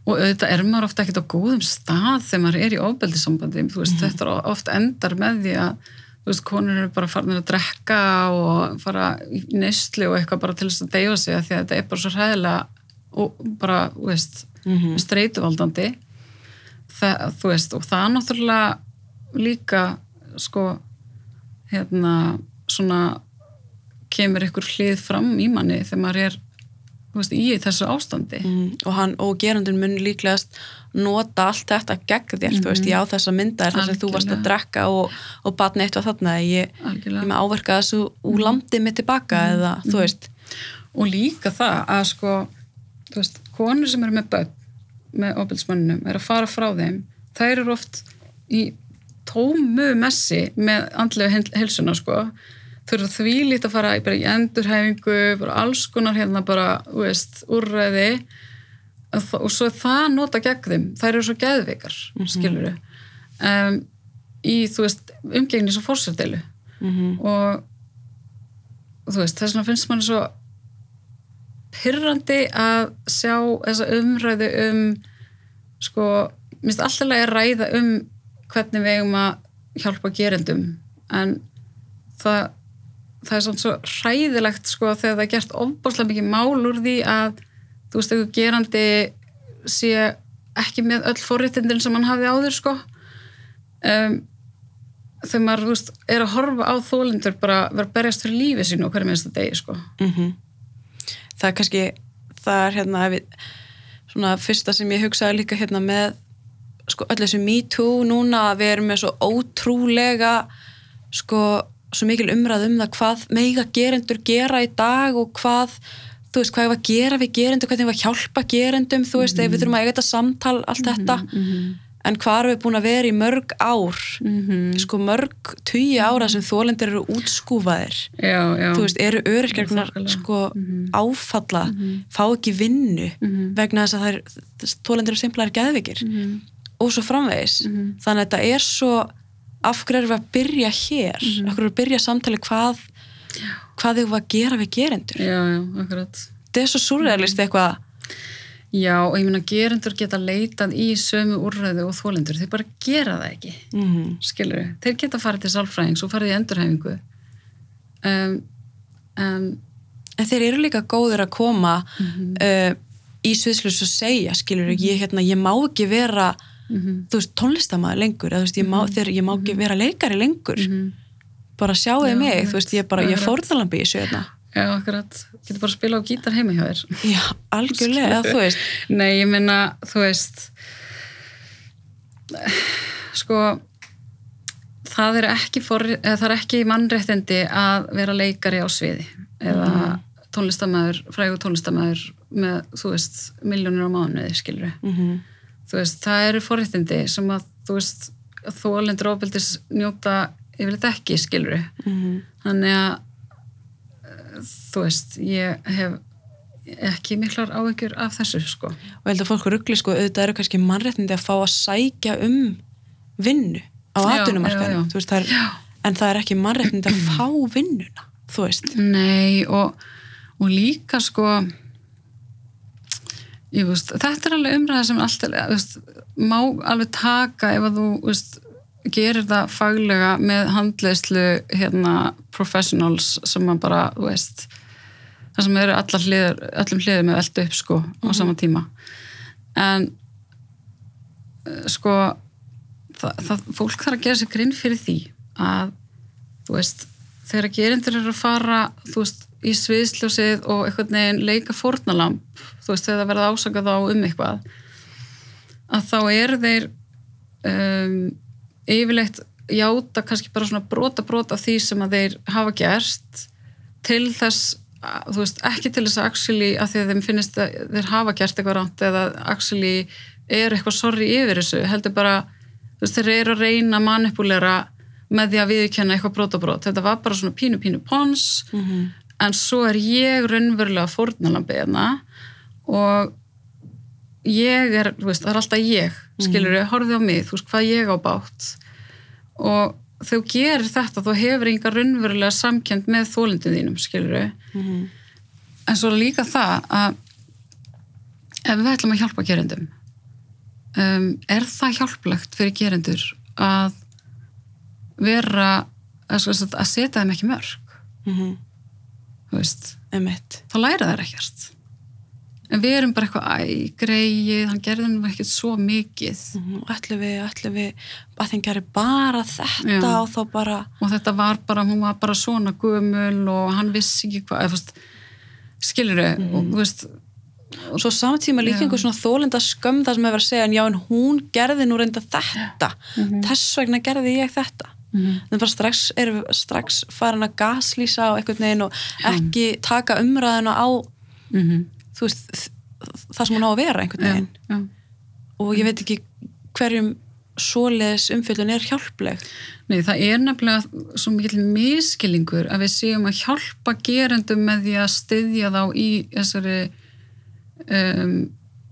og auðvitað er maður ofta ekkert á góðum stað þegar maður er í ofbeldissambandi, þú veist, þetta er oft endar með því að, veist, konur eru bara farin að drekka og fara í neyslu og eitthvað bara til þess að deyfa sig því að þetta er bara svo hræðilega og bara, þú veist, mm -hmm. streituvaldandi. Það, þú veist, og það náttúrulega líka, sko hérna, svona kemur ykkur hlið fram í manni þegar maður er veist, í þessu ástandi. Mm, og, hann, og gerandun mun líklegast nota allt þetta gegn þér, mm -hmm. þú veist, ég á þessa mynda er þess að þú varst að drekka og, og batna eitt og þarna, ég, ég með áverka þessu úr landið mitt tilbaka -hmm. eða, þú veist. Og líka það að sko þú veist, konur sem eru með börn með ofbilsmannunum, er að fara frá þeim þær eru oft í tómu messi með andlega helsuna sko. Þurfa því lítið að fara bara í endurhefingu, bara alls konar hérna bara, veist, úrræði. Og svo það nota gegn þeim, þær eru svo geðveikar mm -hmm. skiluru um, í, þú veist, umgengnis og fórsærdeilu mm -hmm. og þú veist, þess vegna finnst manni svo pyrrandi að sjá þessa umræðu um sko, minnst alltaf að ræða um hvernig við eigum að hjálpa gerendum en það það er svona svo hræðilegt sko þegar það er gert ofbáslega mikið mál úr því að þú veist, eitthvað gerandi sé ekki með öll forréttindin sem hann hafði áður sko um, þegar maður, þú veist, er að horfa á þólendur bara vera að berjast fyrir lífið sín og hverja minnst það degi sko mm -hmm. Það er kannski, það er hérna við, svona fyrsta sem ég hugsaði líka hérna með sko öll þessu me too núna að við erum með svo ótrúlega sko svo mikil umræð um það hvað meiga gerendur gera í dag og hvað þú veist, hvað ég var að gera við gerendur hvernig ég var að hjálpa gerendum, þú veist, mm -hmm. við þurfum að eiga þetta samtal, allt mm -hmm, þetta mm -hmm. En hvað erum við búin að vera í mörg ár? Sko mörg tugi ára sem þólendir eru útskúfaðir. Já, já. þú veist, eru öryrkjarnar sko áfalla fá ekki vinnu vegna þess að þólendir eru simplar geðvikir og svo framvegis. Þannig að þetta er svo af hverju erum við að byrja hér? Mm -hmm. af hverju erum við að byrja samtali hvað hvað þau var að gera við gerendur? Já, já, akkurat. Þetta er svo surrealist eitthvað já, og ég minna gerendur geta leitað í sömu úrræðu og þólendur þeir bara gera það ekki mm -hmm. skilur, þeir geta farið til sálfræðings og farið í endurhefingu um, um, en þeir eru líka góður að koma mm -hmm. uh, í sviðslust og segja, skilur, ég, hérna, ég má ekki vera mm -hmm. þú veist, tónlistamæður lengur eða veist, ég má, mm -hmm. þegar ég má ekki vera leikari lengur Mhm. bara sjáðu mig, þú veist, ég bara, ég fórðalambi í sjöðna já, akkurat, getur bara að spila á gítar heima hjá þér já, algjörlega, þú veist Nei, ég meina, þú veist sko það er ekki, for, það er ekki mannréttindi að vera leikari á sviði eða Mhm. tónlistamæður, frægur tónlistamæður með, þú veist, miljónir á mánuði skilur mm -hmm. þú veist, það eru forréttindi sem að, þú veist, þólendur ofbeldis njóta yfirleitt ekki skilur Mhm. þannig að þú veist, ég hef ekki miklar áhyggjur af þessu sko. Og ég held að fólk ruggli sko, auðvitað eru kannski mannréttindi að fá að sækja um vinnu á atvinnumarkaðinu, en það er ekki mannréttindi að fá vinnuna þú veist, Nei og, og líka sko ég veist, þetta er alveg umræða sem alltaf veist, má alveg taka ef að þú veist, gerir það faglega með handleyslu hérna professionals sem að bara þú veist, það sem eru allar hliður, allum hliður með veldu upp sko á sama tíma. En eh, sko það, það, fólk þarf að gera sér grinn fyrir því að þú veist, þegar gerindur eru að fara þú veist, í sviðsljósið og einhvern veginn leika fórnalamb þú veist, þegar það verða ásakað á um eitthvað að þá eru þeir um, yfirleitt játa kannski bara svona brota brota því sem að þeir hafa gerst til þess þú veist, ekki til þess að actually að því að þeim finnist að þeir hafa gert eitthvað ránt eða actually eru eitthvað sorry yfir þessu, heldur bara þú veist, þeir eru að reyna að manipulera með því að viðurkenna eitthvað brótabrót þetta var bara svona pínu pínu pons Mhm. en svo er ég raunverulega fórnalambið hérna og ég er, þú veist, það er alltaf ég skilur ég, horfið á mig, þú veist, hvað ég á bátt og þú gerir þetta, þú hefur enga raunverulega samkend með þólindin þínum, skilur ég Mhm. en svo líka það að ef við ætlum að hjálpa gerendum um, er það hjálplegt fyrir gerendur að vera að, sko, að setja þeim ekki mörg Mhm. þú veist, þá læra þær ekkert en við erum bara eitthvað æ, greið, hann gerði nú ekkert svo mikið. Mhm. Og ætlum við, ætlum við að þeim gerir bara þetta Já. og þá bara og þetta var bara, hún var bara svona gömul og hann vissi ekki hvað skilur þau og þú veist, og svo samtíma líka einhver svona þólinda skömm það sem hefur að segja en já en hún gerði nú reynda þetta. Þess vegna gerði ég þetta. Mhm. þannig bara strax erum við strax farin að gaslýsa á einhvern veginn og ekki taka umræðina á mm þú veist það sem hún á að vera einhvern já, veginn já. og ég veit ekki hverjum svoleiðis umfyllun er hjálpleg Nei, það er nefnilega svo mikill miskilingur að við séum að hjálpa gerendum með því að styðja þá í þessari um,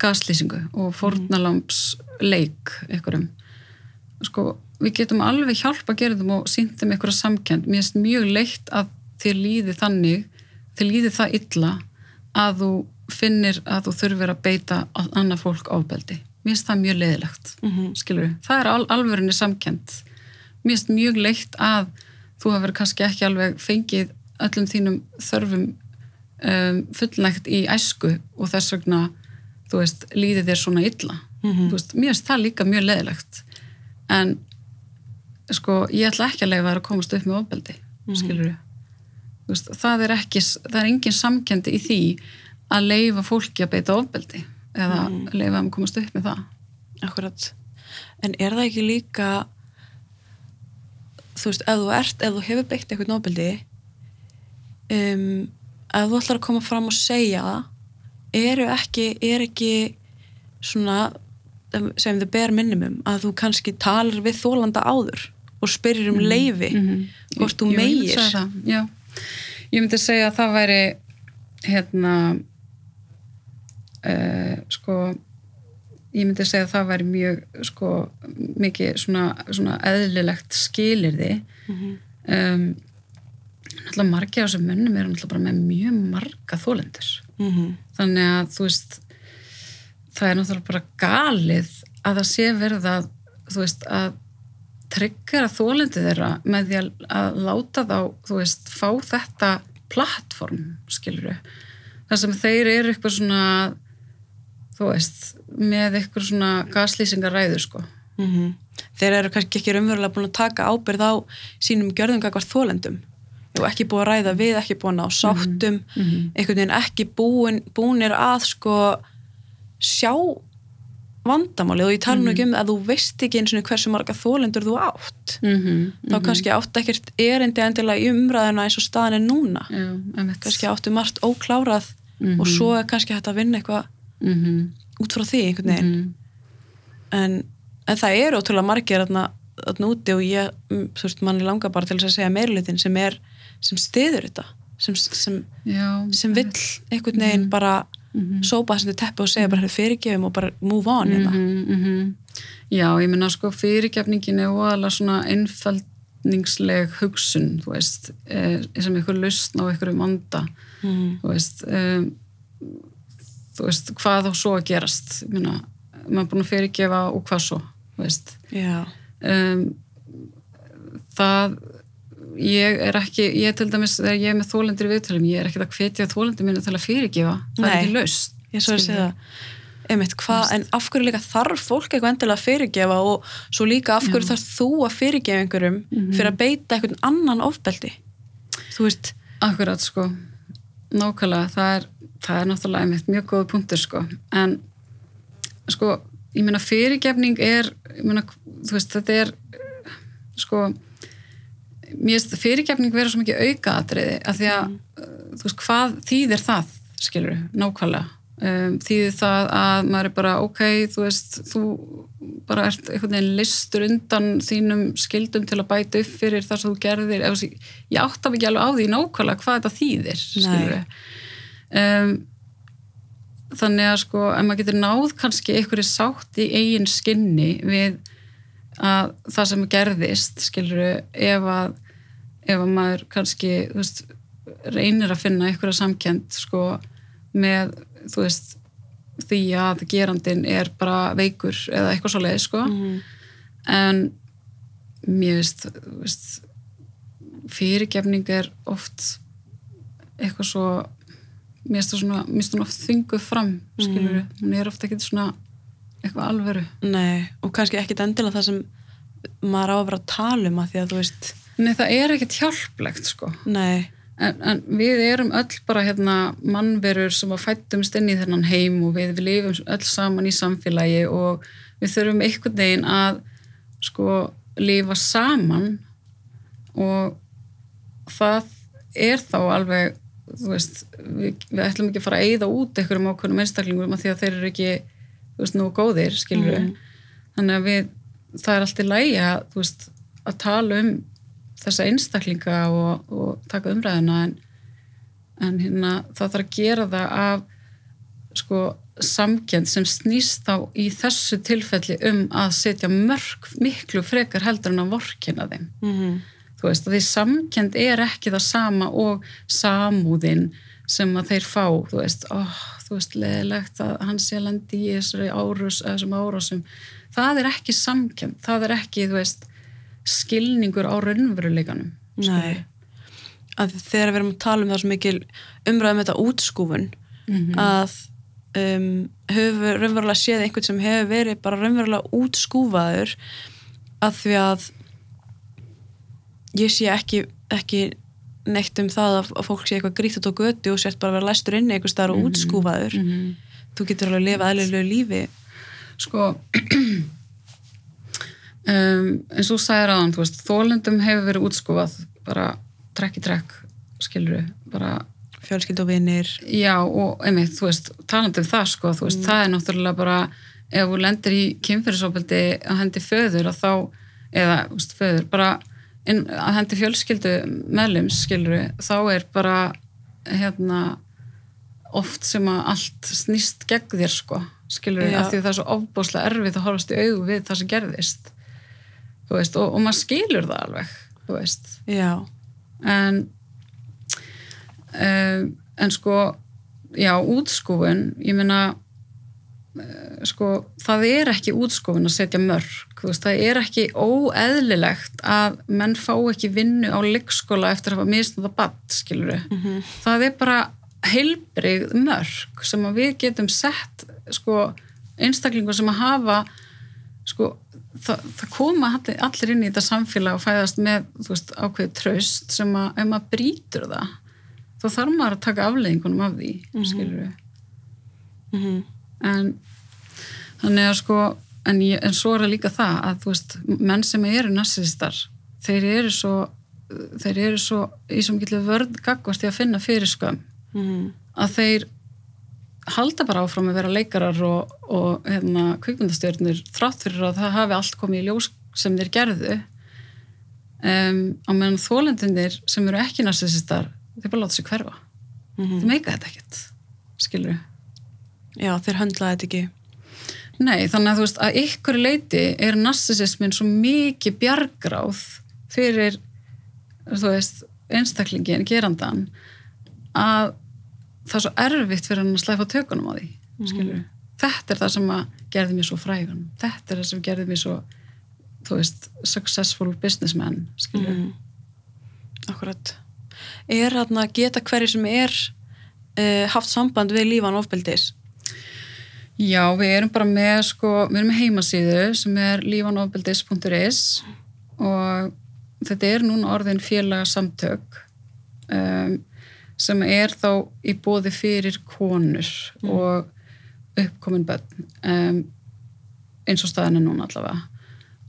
gaslýsingu og fornalamps leik einhverjum. Sko, við getum alveg hjálpa gerendum og sýndum einhverja samkend. Mér finnst mjög leitt að þér líði þannig, þér líði það illa að þú finnir að þú þurfir að beita annað fólk ábeldi. Mér finnst það mjög leiðilegt Mhm. skilur við, það er al alvörinni samkend mér finnst mjög leitt að þú hefur kannski ekki alveg fengið öllum þínum þörfum um, fullnægt í æsku og þess vegna veist, líði þér svona illa Mhm. þú veist, mér finnst það líka mjög leiðilegt en sko, ég ætla ekki að leifa þær að komast upp með ofbeldi, skilur við veist, það er ekki, það er engin samkendi í því að leifa fólki að beita ofbeldi eða Mhm. leifa að komast upp með það Akkurat. En er það ekki líka þú veist, ef þú ert, ef þú hefur beitt eitthvað nóbildi um, ef þú ætlar að koma fram og segja það eru ekki, er ekki svona um, sem þið ber minnumum að þú kannski talar við þólanda áður og spyrir um leifi Mhm. hvort þú Jú, ég myndi ég myndi segja að það væri hérna uh, sko ég myndi segja að það væri mjög sko mikið svona, svona eðlilegt skilirði Mhm. um, náttúrulega margir af þessum mönnum eru náttúrulega bara með mjög marga þólendur Mhm. þannig að þú veist það er náttúrulega bara galið að það sé verið að þú veist að tryggjara þólendi þeirra með því að, að láta þá þú veist fá þetta plattform skilur þar sem þeir eru eitthvað svona þú veist með eitthvað svona gaslýsingaræðu sko. Mhm. Þeir eru kannski ekki raunverulega búin að taka ábyrð á sínum gjörðum gagvart þólendum og ekki búin að ræða við, ekki búin að ná sáttum. Mhm. einhvern veginn ekki búin, búinir að sko sjá vandamálið. Og ég tala nú ekki um að þú veist ekki eins og hversu marga þólendur þú átt. Mm -hmm. þá kannski átt ekkert erindi endilega í umræðuna eins og staðan er núna. Já, kannski áttu margt óklárað Mhm. og svo er kannski hægt að vinna eitthvað Mhm. út frá því einhvern veginn Mhm. en, en það eru ótrúlega margir þarna úti og ég, mm, þú veist, manni langar bara til þess að segja meirlutin sem er, sem stiður þetta sem, sem, Já, sem vill einhvern veginn bara Mhm. sópa þessi teppi og segja bara "Heyrðu, fyrirgefum og bara move on hérna. Mhm, mhm. Já, ég minna sko fyrirgefningin er óalega svona einfældningsleg hugsun, þú veist, eh, sem einhver lausn á einhverju vanda, Mhm. þú veist, um, þú veist, hvað þá svo að gerast, minna, maður er búin að fyrirgefa og hvað svo, þú veist. Já, Um, það, ég er ekki, ég til dæmis, þegar ég er með þólendur í viðtölum, ég er ekki að hvetja þólendur minna til að fyrirgefa, það er Nei. ekki lausn. ég svo að segja það einmitt, hvað, en af hverju líka þarf fólk eitthvað endilega að fyrirgefa og svo líka af hverju Já. þarf þú að fyrirgefa einhverjum Mhm. fyrir að beita einhvern annan ofbeldi þú veist, Akkurat sko, nákvæmlega það er, það er náttúrulega einmitt mjög góða punktur sko, en sko, ég meina fyrirgefning er, meina, þú veist, þetta er sko mér finnst fyrirgefning vera svo mikið aukaatriði af því að, uh, þú veist, hvað þýðir það, skilur nákvæmlega? Um, þýðir það að maður er bara ok, þú veist, þú bara ert einhvern veginn listur undan þínum skildum til að bæta upp fyrir þar sem þú gerðir, ég átta ekki alveg á því nákvæmlega hvað þetta þýðir skilur um, þannig að sko ef maður getur náð kannski einhverju sátt í eigin skinni við að það sem gerðist skilur, ef að ef að maður kannski veist, reynir að finna einhverja samkend sko með þú veist því að gerandin er bara veikur eða eitthvað svo leið sko mm. en mér veist, veist fyrirgefning er oft eitthvað svo mér finnst það oft þynguð fram skilur, mm. hún er ofta ekki svona eitthvað alveru Nei, og kannski ekkit endilega það sem maður á að vera að tala um að því að þú veist Nei, það er ekkit hjálplegt sko. Nei. En, en við erum öll bara hérna mannverur sem að fættumst inn í þennan heim og við, við lifum öll saman í samfélagi og við þurfum einhvern veginn að sko lifa saman og það er þá alveg veist, við, við ætlum ekki að fara að eyða út einhverjum ákveðnum einstaklingum af því að þeir eru ekki, þú veist, nú góðir skilur mm. þannig að við það er alltaf lægi að, þú veist, að tala um þessa einstaklinga og, og taka umræðina en, en hérna það þarf að gera það af sko samkjönd sem snýst þá í þessu tilfelli um að setja mörg miklu frekar heldur en að vorkina þeim mm -hmm. Þú veist því samkjönd er ekki það sama og samúðin sem að þeir fá þú veist, oh, þú veist, leðilegt að hann sé lendi í þessari árus, þessum árusum það er ekki samkjönd, það er ekki, þú veist skilningur á raunveruleikanum Nei, að þegar við erum að tala um það svo mikil umræðum þetta útskúfun mm -hmm. að um, höfum raunverulega séð einhvern sem hefur verið bara raunverulega útskúfaður að því að ég sé ekki, ekki neitt um það að, að fólk sé eitthvað grítt á götu og sért bara að vera læstur inni eitthvað starf og mm -hmm. útskúfaður mm -hmm. þú getur alveg að lifa aðlilegu lífi sko um, eins og sæðir aðan þólendum hefur verið útskúfað bara trekk í trekk skiluru, bara fjölskyld og vinnir já og einmitt, þú veist, talandum það sko þú veist, mm. það er náttúrulega bara ef þú lendir í kynferðisofbildi að hendi föður að þá, eða veist, föður, bara inn, að hendi fjölskyldu meðlums, skiluru þá er bara hérna oft sem að allt snýst gegn þér sko, skiluru, af því það er svo ofbúslega erfið að horfast í auðu við það sem gerðist veist, og, og maður skilur það alveg þú veist. En um, en sko já, útskúfun ég uh, sko, það er ekki útskúfun að setja mörg veist, það er ekki óeðlilegt að menn fá ekki vinnu á leikskóla eftir að hafa misnað að badd, mm -hmm. það er bara heilbrið mörg sem við getum sett sko einstaklingur sem að hafa sko það, það koma allir inn í þetta samfélag og fæðast með veist, ákveðið tröst sem að ef maður brítur það þá þarf maður að taka afleggingunum af því mm -hmm. skilur við mm -hmm. En þannig að sko en, ég, en svo er það líka það að þú veist, menn sem eru narsistar þeir eru svo þeir eru svo í svo mikilvæg vörð gagvast í að finna fyrir skömm. Mm að þeir halda bara áfram að vera leikarar og, og hérna, kvikmyndastjörnir þrátt fyrir að það hafi allt komið í ljós sem þeir gerðu. Um, á meðan þólendinir sem eru ekki narsisistar þeir bara láta sér hverfa. Mm -hmm. þeir meika þetta ekkert skilur við Já, þeir höndlaði þetta ekki Nei, þannig að þú veist að ykkur leiti er narsisismin svo mikið bjargráð fyrir þú veist, einstaklingin, gerandan að það er svo erfitt fyrir hann að slæfa tökunum á því mm -hmm. þetta er það sem gerði mér svo frægun þetta er það sem gerði mér svo þú veist, successful businessman mm -hmm. Akkurat Er hérna geta hverju sem er uh, haft samband við lífan ofbeldis? Já, við erum bara með sko, við erum með heimasíðu sem er lífanofbeldis.is og þetta er núna orðin félagsamtök um sem er þá í bóði fyrir konur mm. og uppkomin bönn um, eins og staðinu núna allavega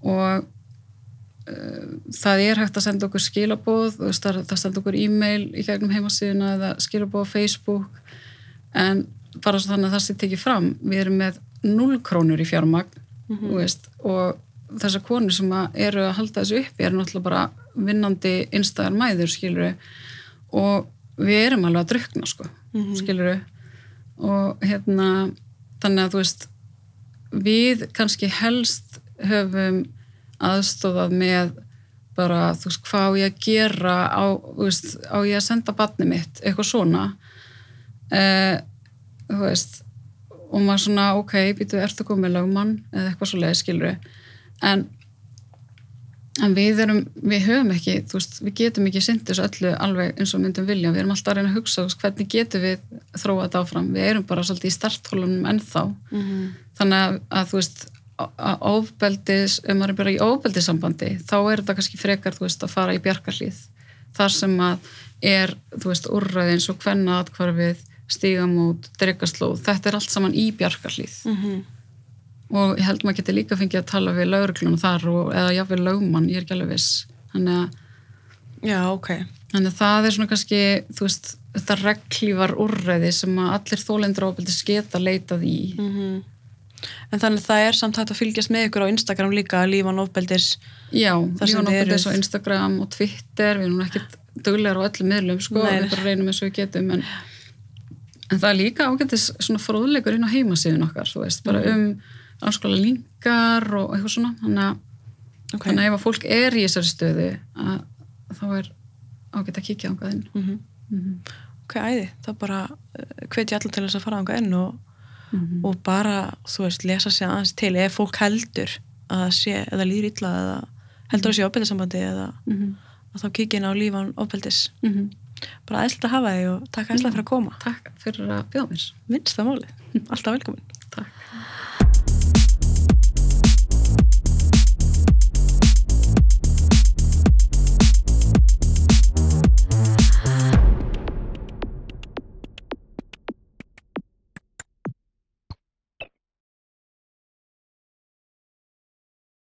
og uh, það er hægt að senda okkur skilabóð það senda okkur e-mail í gegnum heimasíðuna eða skilabóð á Facebook en bara svo þannig að það sé tekið fram. Við erum með 0 krónur í fjármagn þú veist, og þessar konur sem að eru að halda þessu uppi eru náttúrulega bara vinnandi einstæðar mæður skilur og við erum alveg að drukna sko, mm skilur og hérna þannig að þú veist við kannski helst höfum aðstofað með bara, þú veist, hvað á ég að gera á, veist, á ég að senda batni mitt, eitthvað svona. Eh, þú veist og maður svona, ok, býtu, ertu komið lögmann eða eitthvað svo leið, skilur en en við erum, við höfum ekki þú veist, við getum ekki synd þessu öllu alveg eins og myndum vilja, við erum alltaf að reyna að hugsa hvernig getum við þróa þetta áfram? Við erum bara svolítið í starthólunum ennþá. Mhm. þannig að, að þú veist að ofbeldis, ef maður er bara í ofbeldissambandi þá er þetta kannski frekar þú veist, að fara í bjarkarlíð þar sem að er, þú veist, úrræði eins og hvenna atkvarfið, stígamót dregaslóð, þetta er allt saman í bjarkarlíð Mhm. og ég held maður geti líka fengið að tala við lauruglunum þar og, eða jáfnveg lögmann, ég er ekki alveg viss þannig að, Já, ok. þannig að það er svona kannski þú veist, þetta reglívar úrræði sem að allir þólendur ofbeldis geta leitað í Mhm. En þannig það er samt hægt að fylgjast með ykkur á Instagram líka, lífan ofbeldis. Já, lífan eruð. á Instagram og Twitter, við erum ekkert duglegar á öllum miðlum, sko, Nei. við bara reynum eins og við getum, en, en það er líka ágættis svona fróðleikur inn á heimasíðun okkar, þú veist, bara Mhm. um alls konar linkar og eitthvað svona, þannig að, Ok. þannig að ef að fólk er í þessari stöðu, að, þá er ágætt að kíkja ángað inn. Mhm. Mm Ok, æði. Það bara uh, hvet ég allir til þess að fara ánga inn og, -hmm. og bara, þú veist, lesa sér aðeins til ef fólk heldur að sé, eða líður illa eða heldur að sé ofbeldissambandi eða Mm að þá kíkja inn á lífan ofbeldis. Bara aðeinslega að hafa þig og takk aðeinslega fyrir að koma. Takk fyrir að bjóða mér. Minnsta máli. Alltaf velkomin.